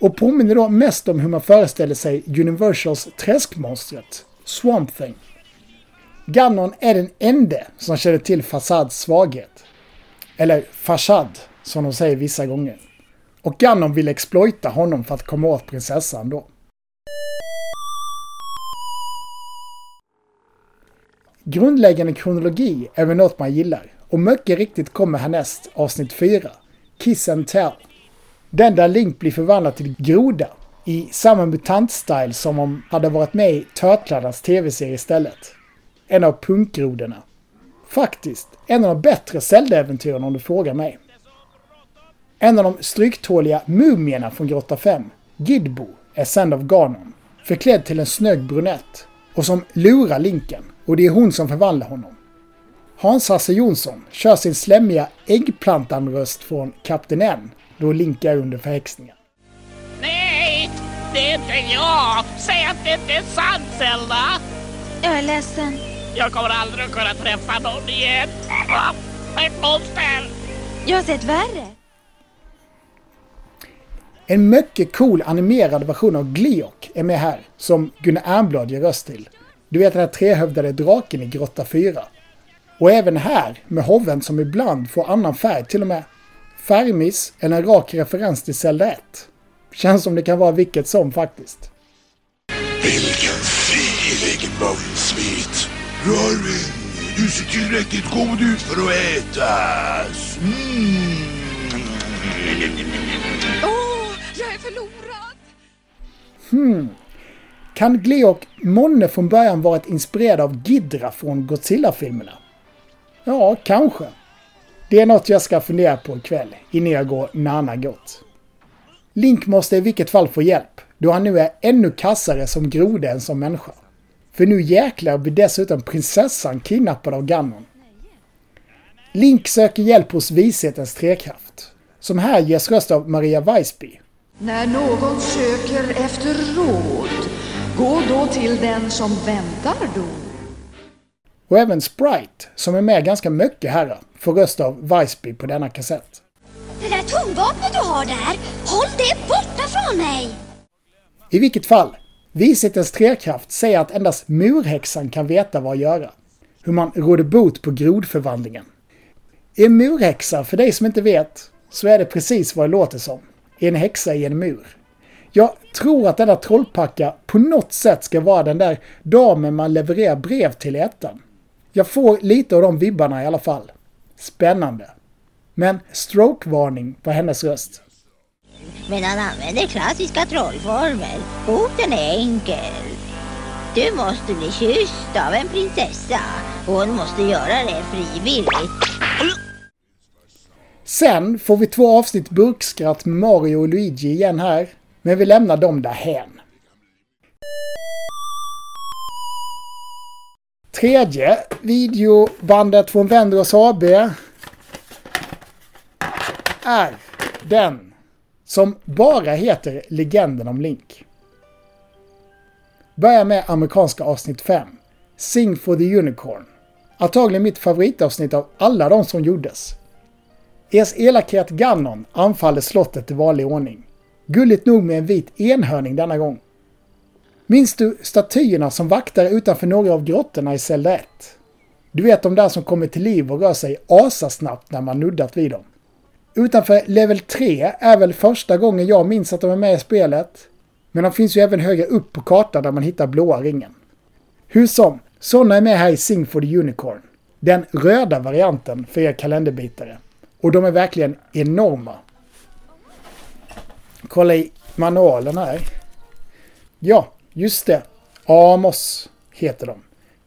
Och påminner då mest om hur man föreställer sig Universals träskmonstret, Swamp Thing. Ganon är den ende som känner till Fassads svaghet. Eller Fashad, som de säger vissa gånger. Och Ganon vill exploita honom för att komma åt prinsessan då. Grundläggande kronologi är väl något man gillar och mycket riktigt kommer härnäst avsnitt 4, Kiss and Tell. Den där Link blir förvandlad till groda i samma mutant-style som om han hade varit med i Törtlarnas tv-serie istället. En av punkgrodorna. Faktiskt, en av de bättre Zelda-äventyren om du frågar mig. En av de stryktåliga mumierna från Grotta 5, Gidbo, är sänd av Ganon, förklädd till en snygg brunett och som lurar Linken och det är hon som förvandlar honom. Hans-Hasse Jonsson kör sin slämmiga äggplantan-röst från Kapten N då Link är under förhäxningen. Nej, det är inte jag! Säg att det inte är sant, Zelda! Jag är ledsen. Jag kommer aldrig att kunna träffa någon igen. Ett monster! Jag har sett värre. En mycket cool animerad version av Gliok är med här, som Gunnar Ernblad ger röst till. Du vet den här trehövdade draken i Grotta 4. Och även här med hoven som ibland får annan färg till och med. Färgmiss eller en rak referens till Zelda 1. Känns som det kan vara vilket som faktiskt. Vilken filig munsbit! Rarvin, du ser tillräckligt god ut för att ätas. Mm. Åh, jag är förlorad! Hmm. Kan Gleok månne från början varit inspirerad av Ghidra från Godzilla-filmerna? Ja, kanske. Det är något jag ska fundera på ikväll innan jag går nana gott. Link måste i vilket fall få hjälp, då han nu är ännu kassare som groda än som människa. För nu jäklar blir dessutom prinsessan kidnappad av Ganon. Link söker hjälp hos Vishetens trekraft, som här ges röst av Maria Weissby. När någon söker efter råd, gå då till den som väntar då. Och även Sprite, som är med ganska mycket här, får röst av Weissby på denna kassett. Det där tungvapnet du har där, håll det borta från mig! I vilket fall, Vishetens trekraft säger att endast murhäxan kan veta vad att göra. Hur man råder bot på grodförvandlingen. En murhäxa, för dig som inte vet, så är det precis vad det låter som. En häxa i en mur. Jag tror att denna trollpacka på något sätt ska vara den där damen man levererar brev till i ettan. Jag får lite av de vibbarna i alla fall. Spännande. Men strokevarning på hennes röst. Men han använder klassiska trollformer. Boten är enkel. Du måste bli kysst av en prinsessa. Hon måste göra det frivilligt. Sen får vi två avsnitt burkskratt med Mario och Luigi igen här. Men vi lämnar dem därhän. Tredje videobandet från Vendros AB är den som bara heter Legenden om Link. Börjar med amerikanska avsnitt 5. Sing for the Unicorn. Antagligen mitt favoritavsnitt av alla de som gjordes. Ers elakhet Ganon anfaller slottet i vanlig ordning. Gulligt nog med en vit enhörning denna gång. Minns du statyerna som vaktar utanför några av grottorna i Zelda 1? Du vet de där som kommer till liv och rör sig asasnabbt när man nuddat vid dem. Utanför level 3 är väl första gången jag minns att de är med i spelet. Men de finns ju även högre upp på kartan där man hittar blåa ringen. Hur som, sådana är med här i Sing for the Unicorn. Den röda varianten för er kalenderbitare. Och de är verkligen enorma. Kolla i manualen här. Ja, just det. Amos heter de.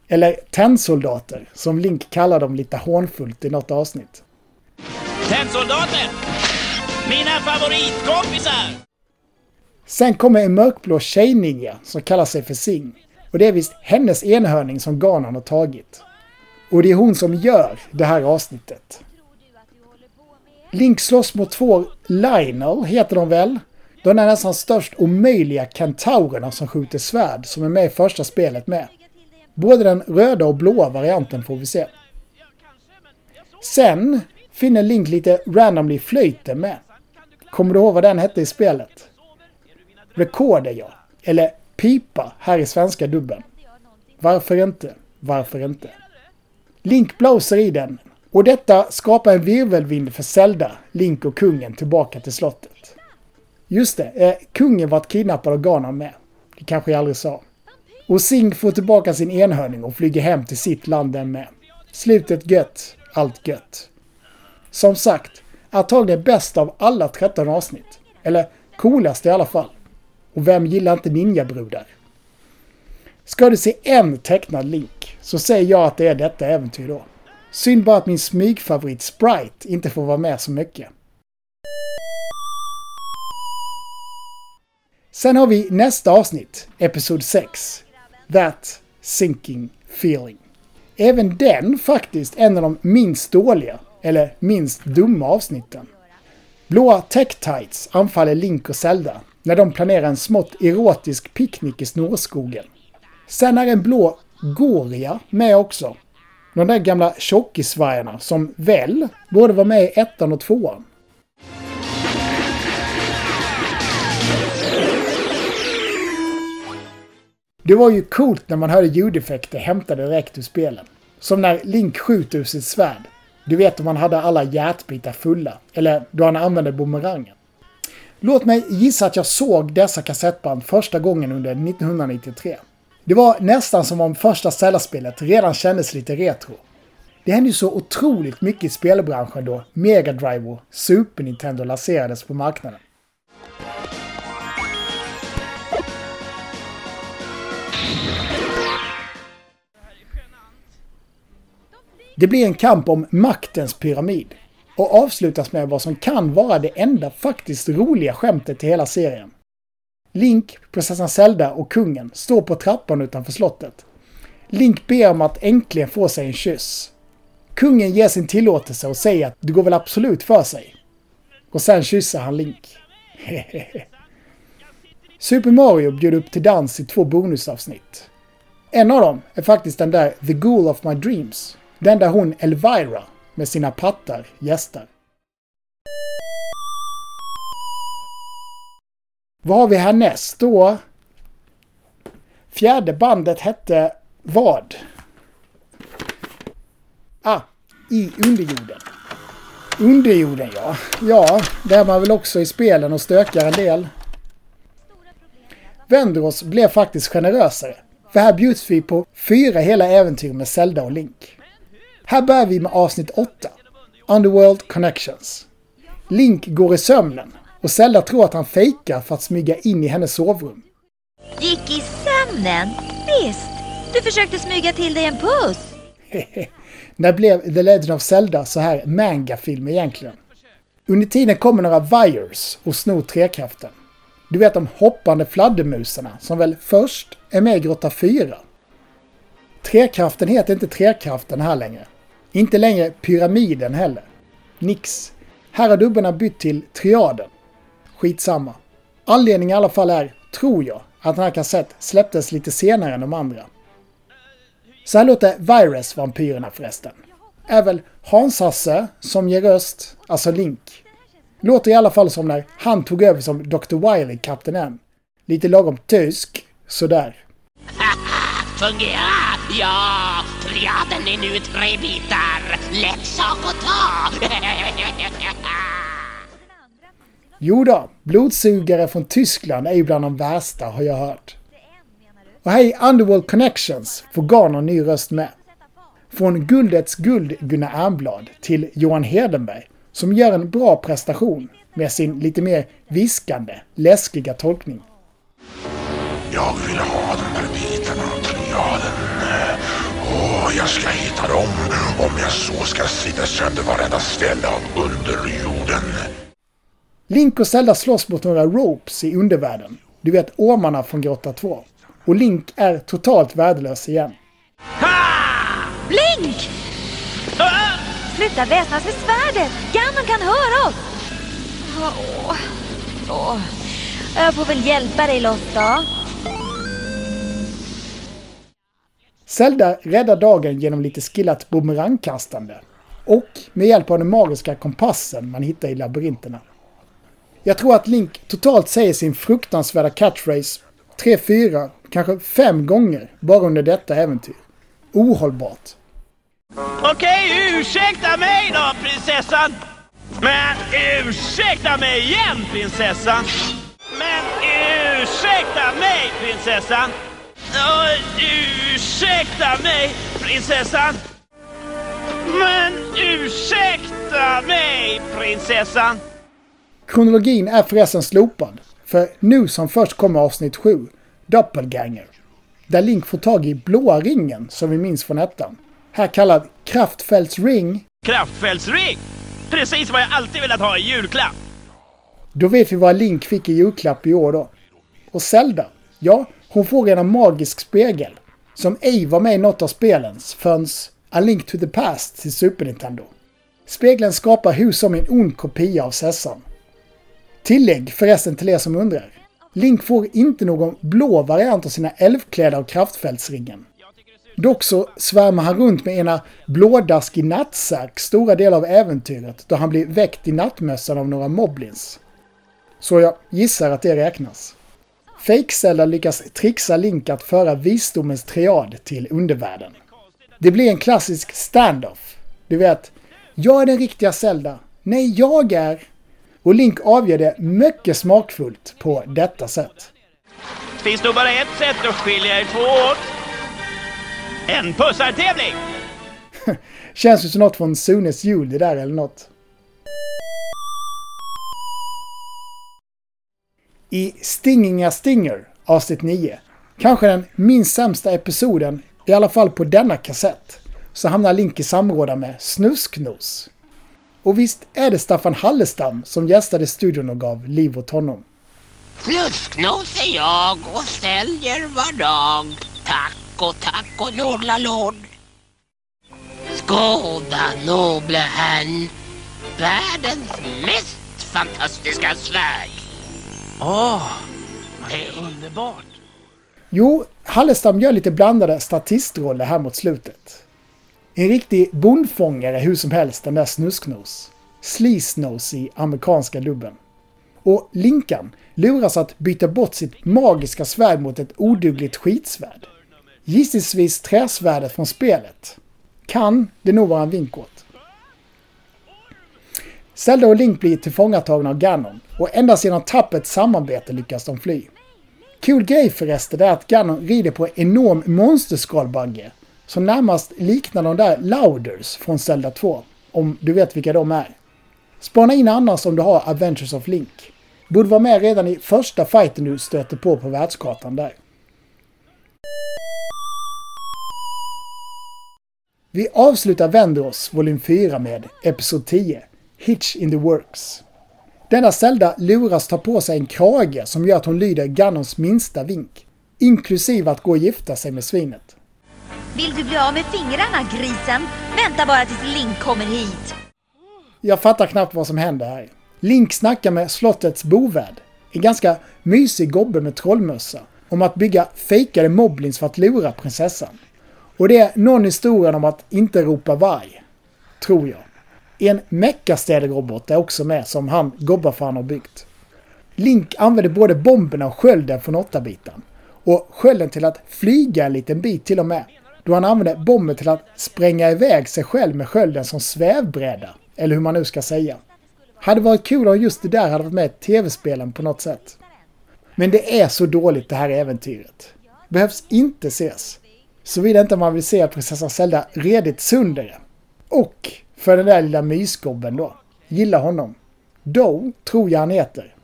Eller tennsoldater, som Link kallar dem lite hånfullt i något avsnitt. Tennsoldater! Mina favoritkompisar! Sen kommer en mörkblå tjejninja som kallar sig för Sing. Och det är visst hennes enhörning som Ganon har tagit. Och det är hon som gör det här avsnittet. Link slåss mot två Lionel, heter de väl? De är nästan störst omöjliga kentaurerna som skjuter svärd som är med i första spelet med. Både den röda och blåa varianten får vi se. Sen finner Link lite randomly flöjten med. Kommer du ihåg vad den hette i spelet? Recorder ja. Eller pipa här i svenska dubben. Varför inte? Varför inte? Link blåser i den. Och detta skapar en virvelvind för Zelda, Link och kungen tillbaka till slottet. Just det, eh, kungen vart kidnappad av Ganon med. Det kanske jag aldrig sa. Och Sing får tillbaka sin enhörning och flyger hem till sitt land den med. Slutet gött, allt gött. Som sagt, antagligen bäst av alla 13 avsnitt. Eller coolast i alla fall. Och vem gillar inte ninjabrudar? Ska du se en tecknad Link så säger jag att det är detta äventyr då. Synd bara att min smygfavorit Sprite inte får vara med så mycket. Sen har vi nästa avsnitt, Episod 6. That Sinking Feeling. Även den faktiskt en av de minst dåliga, eller minst dumma avsnitten. Blåa Tech Tights anfaller Link och Zelda när de planerar en smått erotisk picknick i snårskogen. Sen är en blå Goria med också. De där gamla tjockisvargarna som väl borde vara med i ettan och tvåan. Det var ju coolt när man hörde ljudeffekter hämtade direkt ur spelen. Som när Link skjuter ur sitt svärd. Du vet om han hade alla hjärtbitar fulla. Eller då han använde bumerangen. Låt mig gissa att jag såg dessa kassettband första gången under 1993. Det var nästan som om första Zelda-spelet redan kändes lite retro. Det hände ju så otroligt mycket i spelbranschen då Mega Drive och Super Nintendo lanserades på marknaden. Det blir en kamp om maktens pyramid och avslutas med vad som kan vara det enda faktiskt roliga skämtet i hela serien. Link, prinsessan Zelda och kungen står på trappan utanför slottet. Link ber om att äntligen få sig en kyss. Kungen ger sin tillåtelse och säger att det går väl absolut för sig. Och sen kysser han Link. Super Mario bjuder upp till dans i två bonusavsnitt. En av dem är faktiskt den där The Ghoul of My Dreams. Den där hon Elvira med sina pattar gästar. Vad har vi härnäst då? Fjärde bandet hette vad? Ah, i underjorden. Underjorden ja. Ja, där är man väl också i spelen och stökar en del. Vendros blev faktiskt generösare. För här bjuds vi på fyra hela äventyr med Zelda och Link. Här börjar vi med avsnitt 8. Underworld Connections. Link går i sömnen och Zelda tror att han fejkar för att smyga in i hennes sovrum. Gick i sömnen? Visst. Du försökte smyga till dig en puss. När blev The Legend of Zelda så här manga-film egentligen? Under tiden kommer några Vires och snor trekraften. Du vet de hoppande fladdermusarna som väl först är med i Grotta 4. Trekraften heter inte Trekraften här längre. Inte längre Pyramiden heller. Nix. Här har dubbarna bytt till Triaden. Skitsamma. Anledningen i alla fall är, tror jag, att den här kassett släpptes lite senare än de andra. Så här låter Virus-vampyrerna förresten. Är väl Hans-Hasse som ger röst, alltså Link. Låter i alla fall som när han tog över som Dr. Wily, Kapten M. Lite lagom tysk, sådär. Fungera! Ja, Ja, den är nu tre bitar. Lätt sak att ta. Jo då, blodsugare från Tyskland är ju bland de värsta har jag hört. Och här i Underworld Connections får Garner ny röst med. Från Guldets guld Gunnar Ernblad till Johan Hedenberg som gör en bra prestation med sin lite mer viskande, läskiga tolkning. Jag vill ha de här bitarna av triaden. Jag ska hitta dem om jag så ska slita sönder varenda ställe av underjorden. Link och Zelda slåss mot några ropes i undervärlden. Du vet ormarna från Grotta 2. Och Link är totalt värdelös igen. Blink! Sluta väsnas med svärdet! Ganon kan höra oss! Åh, åh. Jag får väl hjälpa dig loss då. Zelda räddar dagen genom lite skillat bumerangkastande. Och med hjälp av den magiska kompassen man hittar i labyrinterna. Jag tror att Link totalt säger sin fruktansvärda catchphrase 3, 4, kanske 5 gånger bara under detta äventyr. Ohållbart. Okej, ursäkta mig då, prinsessan. Men ursäkta mig igen, prinsessan. Men ursäkta mig, prinsessan. Och ursäkta mig, prinsessan. Men ursäkta mig, prinsessan. Kronologin är förresten slopad. För nu som först kommer avsnitt 7, Doppelganger. Där Link får tag i blåa ringen som vi minns från ettan. Här kallad Kraftfälts ring. Kraftfältsring! Precis vad jag alltid velat ha i julklapp. Då vet vi vad Link fick i julklapp i år då. Och Zelda, ja, hon får en magisk spegel. Som ej var med i något av spelen förrän A Link to the Past till Super Nintendo. Spegeln skapar hus som en ond kopia av Sessan. Tillägg förresten till er som undrar. Link får inte någon blå variant av sina älvkläder av kraftfältsringen. Dock så svärmar han runt med ena blådaskig nattsärk stora delar av äventyret då han blir väckt i nattmössan av några moblins. Så jag gissar att det räknas. Fake-Zelda lyckas trixa Link att föra visdomens triad till undervärlden. Det blir en klassisk standoff. Du vet, jag är den riktiga Zelda. Nej, jag är... Och Link avgör det mycket smakfullt på detta sätt. Finns nog bara ett sätt att skilja er två åt. En pussartävling! Känns ju som något från Sunes jul det där eller något. I Stinginga Stinger, avsnitt 9, kanske den minst sämsta episoden, i alla fall på denna kassett, så hamnar Link i samråda med Snusknos. Och visst är det Staffan Hallestam som gästade studion och gav liv åt honom. Snusknos är jag och säljer var dag. Tack och tack och lord. Skåda noble herrn. Världens mest fantastiska svärd. Ah, Åh, det är underbart. Jo, Hallestam gör lite blandade statistroller här mot slutet. En riktig bondfångare hur som helst, den där Snusknos. Sleazenose i amerikanska dubben. Och Linkan luras att byta bort sitt magiska svärd mot ett odugligt skitsvärd. Gissningsvis träsvärdet från spelet. Kan det nog vara en vink åt. Zelda och Link blir tillfångatagna av Ganon och endast genom tappert samarbete lyckas de fly. Cool grej förresten är att Ganon rider på en enorm monsterskalbagge som närmast liknar de där Louders från Zelda 2. Om du vet vilka de är. Spana in annars om du har Adventures of Link. Borde vara med redan i första fighten du stöter på på världskartan där. Vi avslutar Vendors volym 4 med Episod 10, Hitch in the Works. Denna Zelda luras ta på sig en krage som gör att hon lyder Ganons minsta vink, inklusive att gå och gifta sig med svinet. Vill du bli av med fingrarna, grisen? Vänta bara tills Link kommer hit. Jag fattar knappt vad som händer här. Link snackar med slottets bovärd, en ganska mysig gobbe med trollmössa, om att bygga fejkade moblins för att lura prinsessan. Och det är någon historia om att inte ropa varg. Tror jag. En meckastäderrobot är också med som han Gobbafan har byggt. Link använder både bomberna och skölden från 8-biten. Och skölden till att flyga en liten bit till och med. då han använder bomben till att spränga iväg sig själv med skölden som svävbräda. Eller hur man nu ska säga. Hade varit kul om just det där hade varit med i tv-spelen på något sätt. Men det är så dåligt det här äventyret. Behövs inte ses. Såvida inte man vill se prinsessan Zelda redigt sönder det. Och för den där lilla mysgobben då. Gilla honom. Doe tror jag han heter.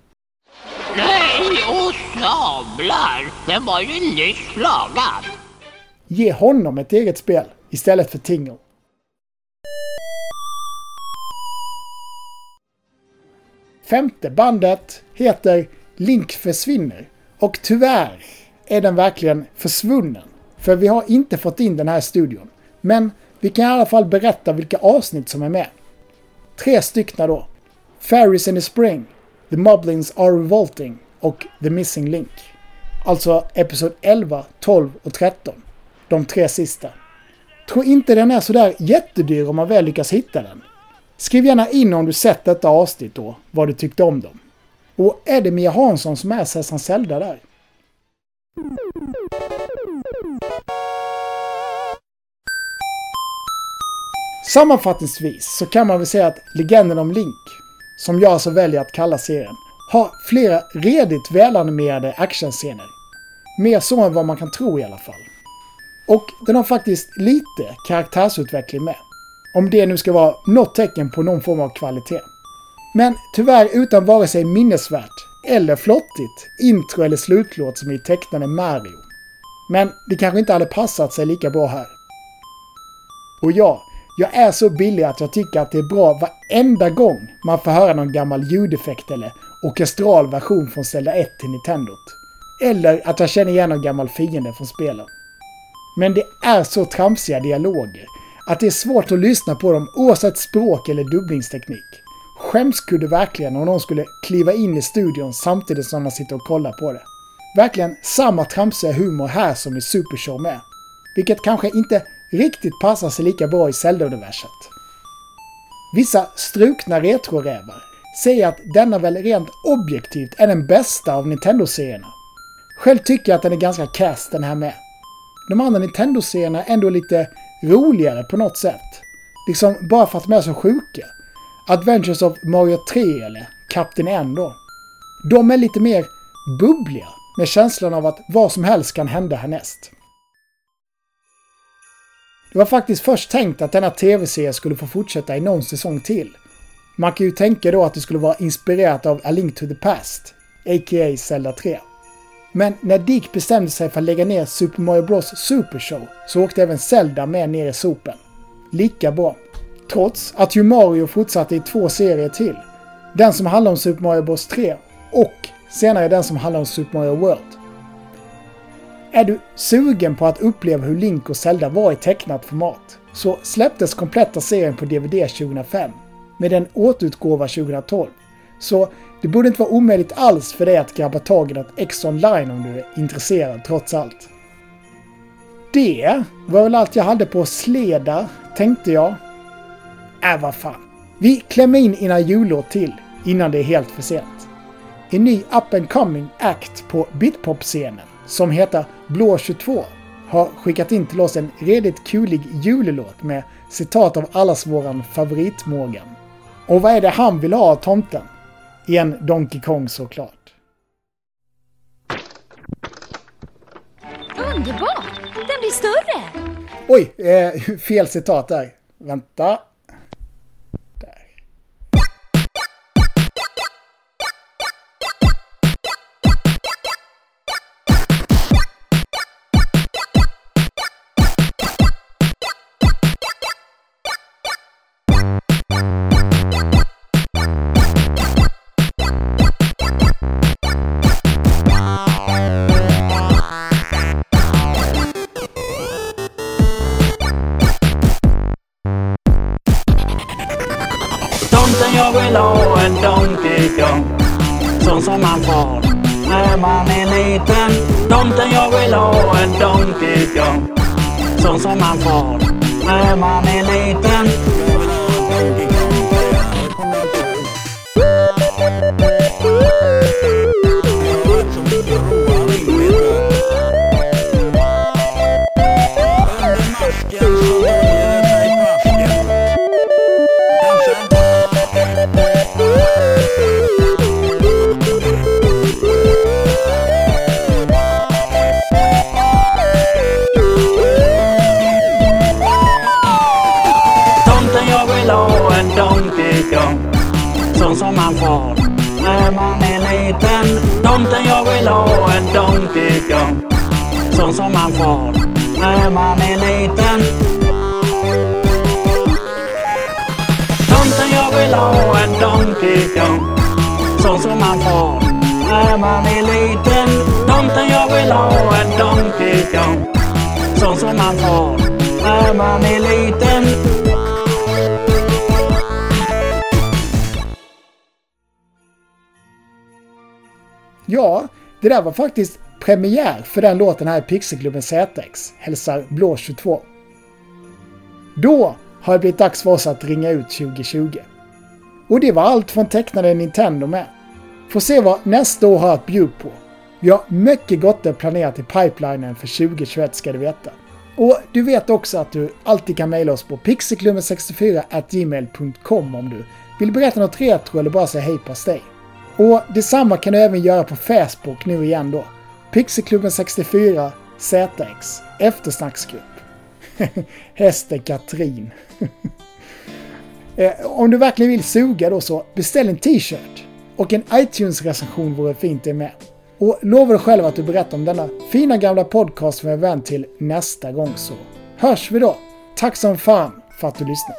Nej, och sablar! Den var ju nyss lagad. Ge honom ett eget spel istället för Tingo. Femte bandet heter Link försvinner. Och tyvärr är den verkligen försvunnen. För vi har inte fått in den här studion. Men vi kan i alla fall berätta vilka avsnitt som är med. Tre stycken då. Fairies in the Spring, The Moblins Are Revolting och The Missing Link. Alltså episod 11, 12 och 13. De tre sista. Tror inte den är sådär jättedyr om man väl lyckas hitta den. Skriv gärna in om du sett detta avsnitt då, vad du tyckte om dem. Och är det Mia Hansson som är Sessan Zelda där? Sammanfattningsvis så kan man väl säga att Legenden om Link, som jag alltså väljer att kalla serien, har flera redigt välanimerade actionscener. Mer så än vad man kan tro i alla fall. Och den har faktiskt lite karaktärsutveckling med. Om det nu ska vara något tecken på någon form av kvalitet. Men tyvärr utan vare sig minnesvärt eller flottigt intro eller slutlåt som i tecknade Mario. Men det kanske inte hade passat sig lika bra här. Och ja, jag är så billig att jag tycker att det är bra varenda gång man får höra någon gammal ljudeffekt eller orkestral version från Zelda 1 till Nintendot. Eller att jag känner igen någon gammal fiende från spelen. Men det är så tramsiga dialoger att det är svårt att lyssna på dem oavsett språk eller dubbningsteknik. Skämskudde verkligen om någon skulle kliva in i studion samtidigt som man sitter och kollar på det. Verkligen samma tramsiga humor här som i Super Show med. Vilket kanske inte riktigt passar sig lika bra i Zelda-universet. Vissa strukna retrorävar säger att denna väl rent objektivt är den bästa av Nintendo-serierna. Själv tycker jag att den är ganska kass den här med. De andra Nintendo-serierna är ändå lite roligare på något sätt. Liksom bara för att de är så sjuka. Adventures of Mario 3 eller Captain N då. De är lite mer bubbliga med känslan av att vad som helst kan hända härnäst. Det var faktiskt först tänkt att denna tv-serie skulle få fortsätta i någon säsong till. Man kan ju tänka då att det skulle vara inspirerat av A Link to the Past, a.k.a. Zelda 3. Men när Dick bestämde sig för att lägga ner Super Mario Bros Super Show så åkte även Zelda med ner i sopen. Lika bra. Trots att ju Mario fortsatte i två serier till. Den som handlar om Super Mario Bros 3 och senare den som handlar om Super Mario World. Är du sugen på att uppleva hur Link och Zelda var i tecknat format så släpptes kompletta serien på DVD 2005 med en återutgåva 2012. Så det borde inte vara omöjligt alls för dig att grabba tag i något X online om du är intresserad trots allt. Det var väl allt jag hade på sleda, tänkte jag. Äh, vad fan. Vi klämmer in innan jullåt till, innan det är helt för sent. En ny up and coming act på Bitpop-scenen, som heter Blå 22, har skickat in till oss en redigt kulig julelåt med citat av allas våran favorit-Morgan. Och vad är det han vill ha av tomten? En Donkey Kong såklart. Underbart! Den blir större! Oj, eh, fel citat där. Vänta. Tomten jag en Donkey Kong. Sån som man får när man är liten. Ja, det där var faktiskt premiär för den låten här i Pixelklubben ZX. Hälsar Blå 22. Då har det blivit dags för oss att ringa ut 2020. Och det var allt från tecknade Nintendo med. Får se vad nästa år har att bjuda på. Vi har mycket gott planerat i pipelinen för 2021 ska du veta. Och du vet också att du alltid kan mejla oss på pixelklubben64 gmail.com om du vill berätta något retro eller bara säga hej på dig. Och detsamma kan du även göra på Facebook nu igen då. Pixelklubben 64 ZX eftersnacksgrupp. Hästen Katrin. Eh, om du verkligen vill suga då så beställ en t-shirt. Och en iTunes-recension vore fint det med. Och lova dig själv att du berättar om denna fina gamla podcast för en vän till nästa gång så hörs vi då. Tack som fan för att du lyssnade.